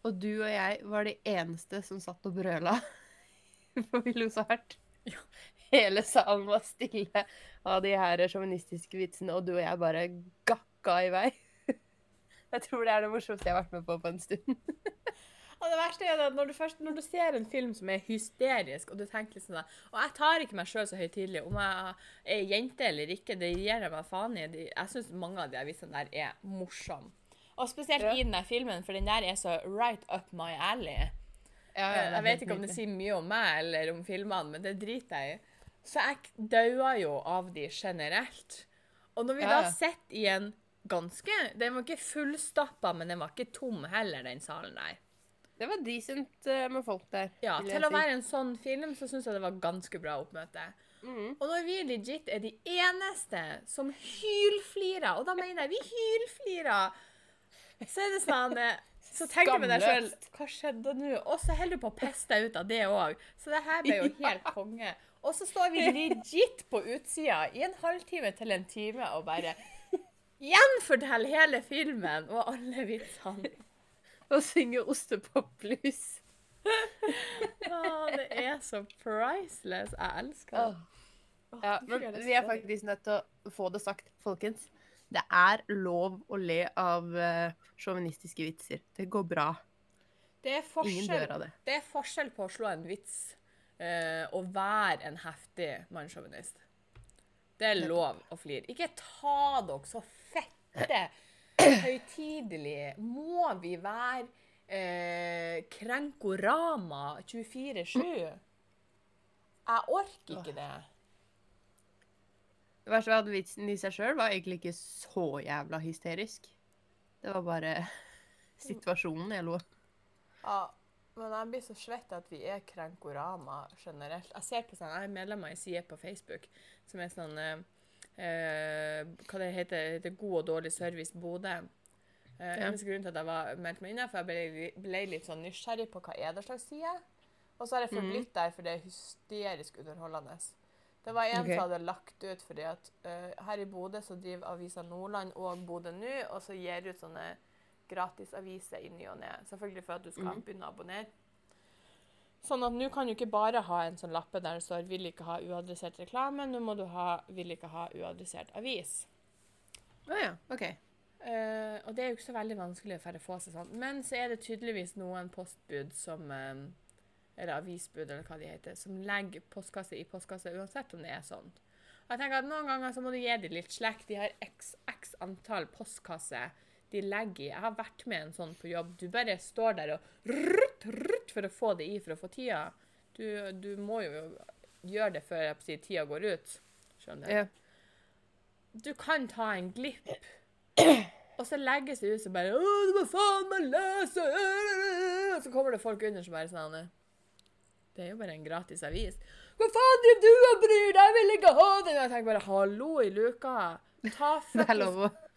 Og du og jeg var de eneste som satt og brøla. For vi lo så hardt. Ja. Hele salen var stille av de her sjåvinistiske vitsene, og du og jeg bare gakka i vei. (laughs) Jeg tror det er det morsomste jeg har vært med på på en stund. Og det verste er at når du, først, når du ser en film som er hysterisk, og du tenker liksom da, Og jeg tar ikke meg sjøl så høytidelig om jeg er jente eller ikke, det gir jeg meg faen i. Jeg syns mange av de avisene der er morsomme. Og spesielt Ja. i den der filmen, for den der er så right up my alley. Ja, ja, jeg vet ikke om det sier mye om meg eller om filmene, men det driter jeg i. Så jeg daua jo av de generelt. Og når vi Ja, da sitter i en ganske Den var ikke fullstappa, men den var ikke tom heller, den salen der. Det var decent eh, med folk der. Ja, Til å være en sånn film, så syns jeg det var ganske bra oppmøte. Mm. Og når vi legit er de eneste som hylflirer, og da mener jeg vi hylflirer, så er det sånn eh, Så tenker du med deg sjøl Hva skjedde nå? Og så holder du på å peste ut av det òg. Så det her ble jo (laughs) helt konge. Og så står vi legit på utsida i en halvtime til en time og bare gjenforteller hele filmen og alle vitsene. (laughs) Og synge ostepopblues. Å, det er så priceless. Jeg elsker det. Oh. Ja, men vi er faktisk nødt til å få det sagt, folkens. Det er lov å le av uh, sjåvinistiske vitser. Det går bra. Det er Ingen dør av det. det er forskjell på å slå en vits eh, å være en heftig mannssjåvinist. Det er lov å flire. Ikke ta dere så fette høytidelig. Må vi være eh, Krenkorama 24-7? Jeg orker ikke det. Det verste var at vitsen i seg sjøl var egentlig ikke så jævla hysterisk. Det var bare (laughs) situasjonen jeg lo. Ja, men jeg blir så svett at vi er Krenkorama generelt. Jeg ser på sånn, jeg er medlem av en side på Facebook som er sånn eh, eh, Hva det heter det? heter God og dårlig service Bodø. Eh, Ja. Eneste grunnen til at jeg var meldt meg inne, for jeg ble, ble litt sånn nysgjerrig på hva er det slags side. Og så har jeg forblitt der, for det er hysterisk underholdende. Det var en okay. som hadde lagt ut fordi at uh, her i Bodø så driver Avisa Nordland og Bodø nå, og så gir ut sånne gratisaviser i ny og ne. Selvfølgelig for at du skal mm. begynne å abonnere. Sånn at nå kan du ikke bare ha en sånn lappe der det står 'vil ikke ha uadressert reklame', nå må du ha 'vil ikke ha uadressert avis'. Å ja, OK. Uh, og det er jo ikke så veldig vanskelig å få seg sånn. Men så er det tydeligvis noen postbud som eh, Eller avisbud, eller hva de heter, som legger postkasse i postkasse uansett om det er sånn. Og jeg tenker at Noen ganger så må du gi dem litt slekk. De har x, x antall postkasser de legger i. Jeg har vært med en sånn på jobb. Du bare står der og rutt, rutt for å få det i for å få tida. Du, du må jo gjøre det før jeg sier, tida går ut. Skjønner du? Ja. du kan ta en glipp. Og så legges det ut som bare 'Å, du må faen meg lese!' Og så kommer det folk under som bare sånn Det er jo bare en gratis avis. 'Hva faen driver du og bryr deg? Jeg vil ikke ha den!' Jeg tenker bare 'Hallo i luka'. Ta fuckings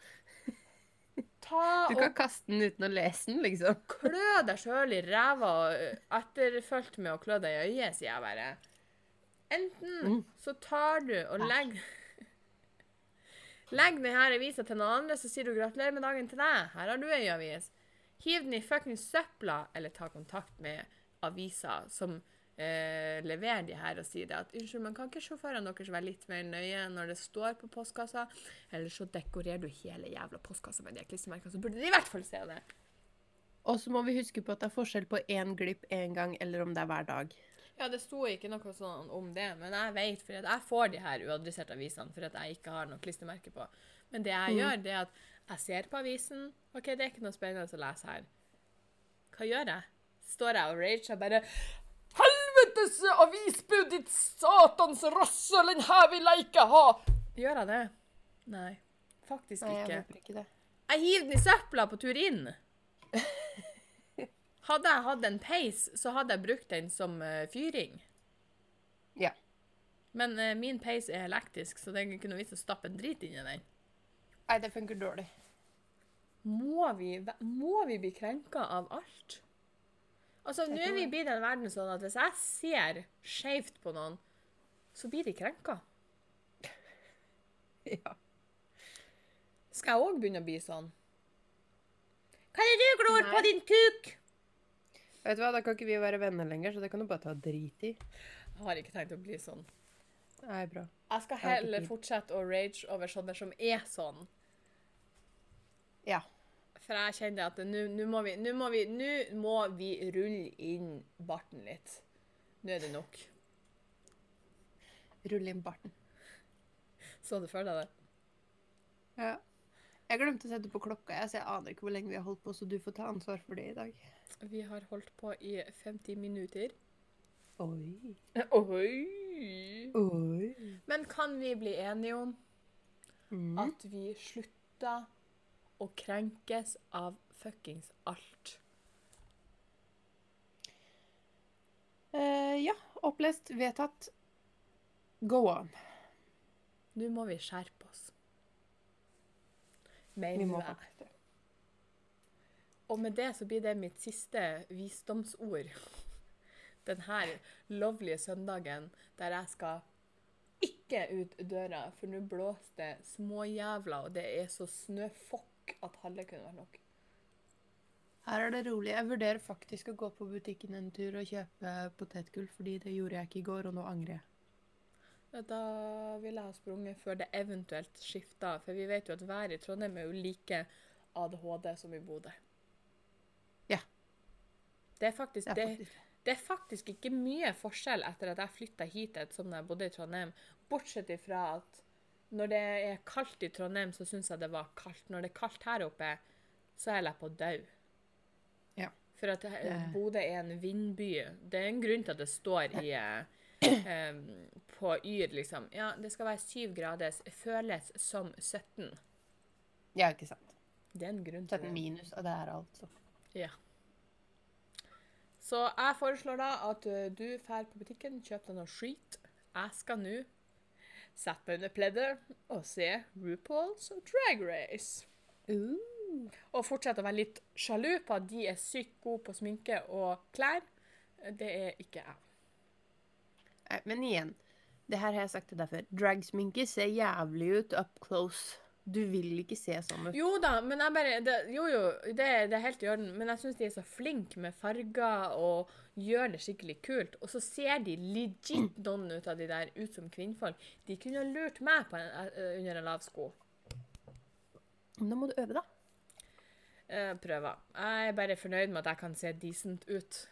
Ta Du og kan kaste den uten å lese den, liksom. klø deg sjøl i ræva og ø, med å klø deg i øyet, sier jeg bare. Enten Mm. så tar du og legger Legg denne avisa til noen andre, så sier du 'gratulerer med dagen' til deg. Her har du ei avis. Hiv den i fuckings søpla, eller ta kontakt med aviser som eh, leverer de her og sier det at 'unnskyld, men kan ikke sjåførene deres være litt mer nøye når det står på postkassa?' Eller så dekorerer du hele jævla postkassa med de klistremerkene, så burde de i hvert fall se det. Og så må vi huske på at det er forskjell på én glipp én gang, eller om det er hver dag. Ja, det sto ikke noe sånn om det, men jeg vet, for jeg får de her uadresserte avisene for at jeg ikke har noe klistremerke på. Men det jeg Mm. gjør, det er at jeg ser på avisen. OK, det er ikke noe spennende å lese her. Hva gjør jeg? Står jeg og rager bare Helvetes avisbud, ditt satans rasshøl, den her vil jeg ikke ha! Gjør jeg det? Nei, faktisk Nei, jeg ikke. håper ikke det. Jeg hiver den i søpla på tur inn. (laughs) Hadde jeg hatt en peis, så hadde jeg brukt den som eh, fyring. Ja. Men uh, min peis er elektrisk, så det er ikke noe vits å stappe en drit inn i den. Nei, det funker dårlig. Må vi, må vi bli krenka av alt? Altså, nå er vi blitt i en verden sånn at hvis jeg ser skjevt på noen, så blir de krenka. (laughs) Ja. Skal jeg òg begynne å bli sånn? Hva er det du glor på, din kuk? Vet du hva, Da kan ikke vi være venner lenger, så det kan du bare ta drit i. Jeg har ikke tenkt å bli sånn. Nei, bra. Jeg skal heller fortsette å rage over sånne som er sånn. Ja. For jeg kjenner at nå må vi må må vi rulle inn barten litt. Nå er det nok. Rulle inn barten. Så du for deg det? Ja. Jeg glemte å sette på klokka, jeg, så jeg aner ikke hvor lenge vi har holdt på, så du får ta ansvar for det i dag. Vi har holdt på i 50 minutter. Oi. Oi! Oi. Men kan vi bli enige om Mm. at vi slutter å krenkes av fuckings alt? Uh, ja. Opplest, vedtatt. Go on. Nå må vi skjerpe oss. Vi Mener må jeg. det. Og med det så blir det mitt siste visdomsord. (laughs) Denne lovlige søndagen der jeg skal ikke ut døra, for nå blåser det småjævla, og det er så snøfokk at halve kunne vært nok. Her er det rolig. Jeg vurderer faktisk å gå på butikken en tur og kjøpe potetgull, fordi det gjorde jeg ikke i går, og nå angrer jeg. Da ville jeg ha sprunget før det eventuelt skifta, for vi vet jo at været i Trondheim er jo like ADHD som i Bodø. Ja. Det er faktisk Det er faktisk det. Det er faktisk ikke mye forskjell etter at jeg flytta hit som da jeg bodde i Trondheim, bortsett ifra at når det er kaldt i Trondheim, så syns jeg det var kaldt. Når det er kaldt her oppe, så er jeg på å dø. Ja. For at Det- Bodø er en vindby. Det er en grunn til at det står i eh, på Yr, liksom. Ja, det skal være syv grader, føles som 17. Ja, ikke sant. Det er en grunn til 17 det. minus, og det er altså. Ja. Så jeg foreslår da at du drar på butikken, kjøper deg noe skit. Jeg skal nå sette meg under pleddet og se RuPaul's Drag Race. Uh. Og fortsette å være litt sjalu på at de er sykt gode på sminke og klær. Det er ikke jeg. Men igjen, det her har jeg sagt til deg før. Dragsminke ser jævlig ut up close. Du vil ikke se sånn ut. Jo da, men jeg bare det, Jo, jo, det, det er helt i orden, men jeg syns de er så flinke med farger og gjør det skikkelig kult. Og så ser de legit noen ut av de der ut som kvinnfolk. De kunne ha lurt meg på en, eh, under en lav sko. Nå må du øve, da. Eh, prøver. Jeg er bare fornøyd med at jeg kan se decent ut.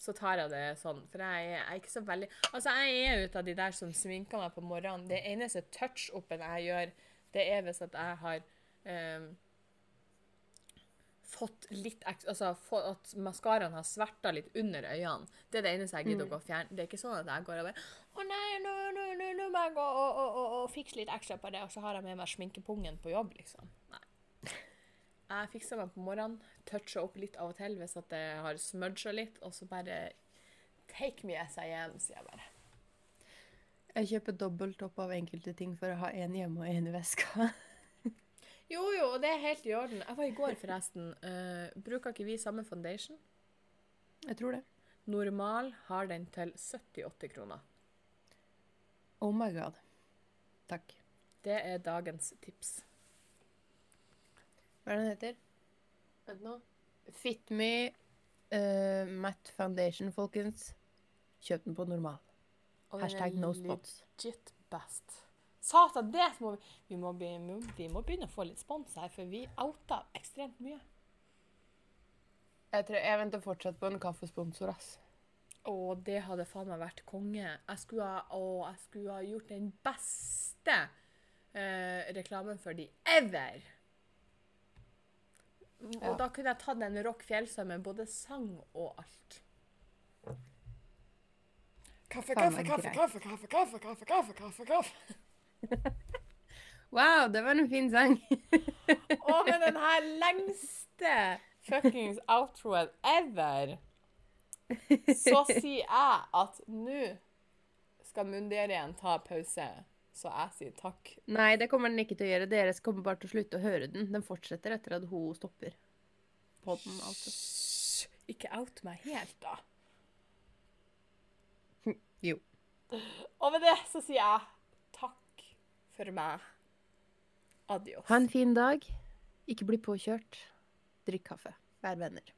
Så tar jeg det sånn, for jeg er, jeg er ikke så veldig Altså, jeg er ut av de der som sminker meg på morgenen. Det eneste touch-upen jeg gjør, det er hvis at jeg har eh, fått litt ekstra Altså få- at maskaraen har sverta litt under øynene. Det er det eneste jeg gidder å gå og fjerne. Det er ikke sånn at jeg går og bare Å nei, nå, nå, nå, nå må jeg gå og, og, og, og fikse litt ekstra på det, og så har jeg med meg sminkepungen på jobb, liksom. Nei. Jeg fikser meg på morgenen, toucher opp litt av og til hvis at det har smudga litt, og så bare Take me as I am, sier jeg bare. Jeg kjøper dobbelt opp av enkelte ting for å ha en hjemme og en i veska. (laughs) Jo, jo, og det er helt i orden. Jeg var i går, forresten. Uh, bruker ikke vi samme foundation? Jeg tror det. Normal har den til 78 kroner. Oh my god. Takk. Det er dagens tips. Hva er den heter? Vent nå. Fitme uh, Matte Foundation, folkens. Kjøp den på normal. Og Hashtag no spots. Legit best. Satan, det må vi, vi, må begynne, vi må begynne å få litt spons her, for vi outa ekstremt mye. Jeg, tror, jeg venter fortsatt på en kaffesponsor, ass. Å, det hadde faen meg vært konge. Jeg skulle ha, å, jeg skulle ha gjort den beste eh, reklamen for de ever. Og Ja. da kunne jeg tatt en Rock Fjellsø med både sang og alt. Kaffe, kaffe, kaffe, kaffe, kaffe, kaffe, kaffe, kaffe, kaffe, kaffe. Wow, det var en fin sang. (laughs) Å, med den her lengste fuckings outroen ever, så (laughs) sier jeg at nå skal Mundiarien ta pause så jeg sier takk. Nei, det kommer den ikke til å gjøre. Dere kommer bare til å slutte å høre den. Den fortsetter etter at hun stopper podden, altså. Ikke out meg helt, da. Jo. (laughs) Og med det så sier jeg takk for meg. Adios. Ha en fin dag. Ikke bli påkjørt. Drikk kaffe. Vær venner.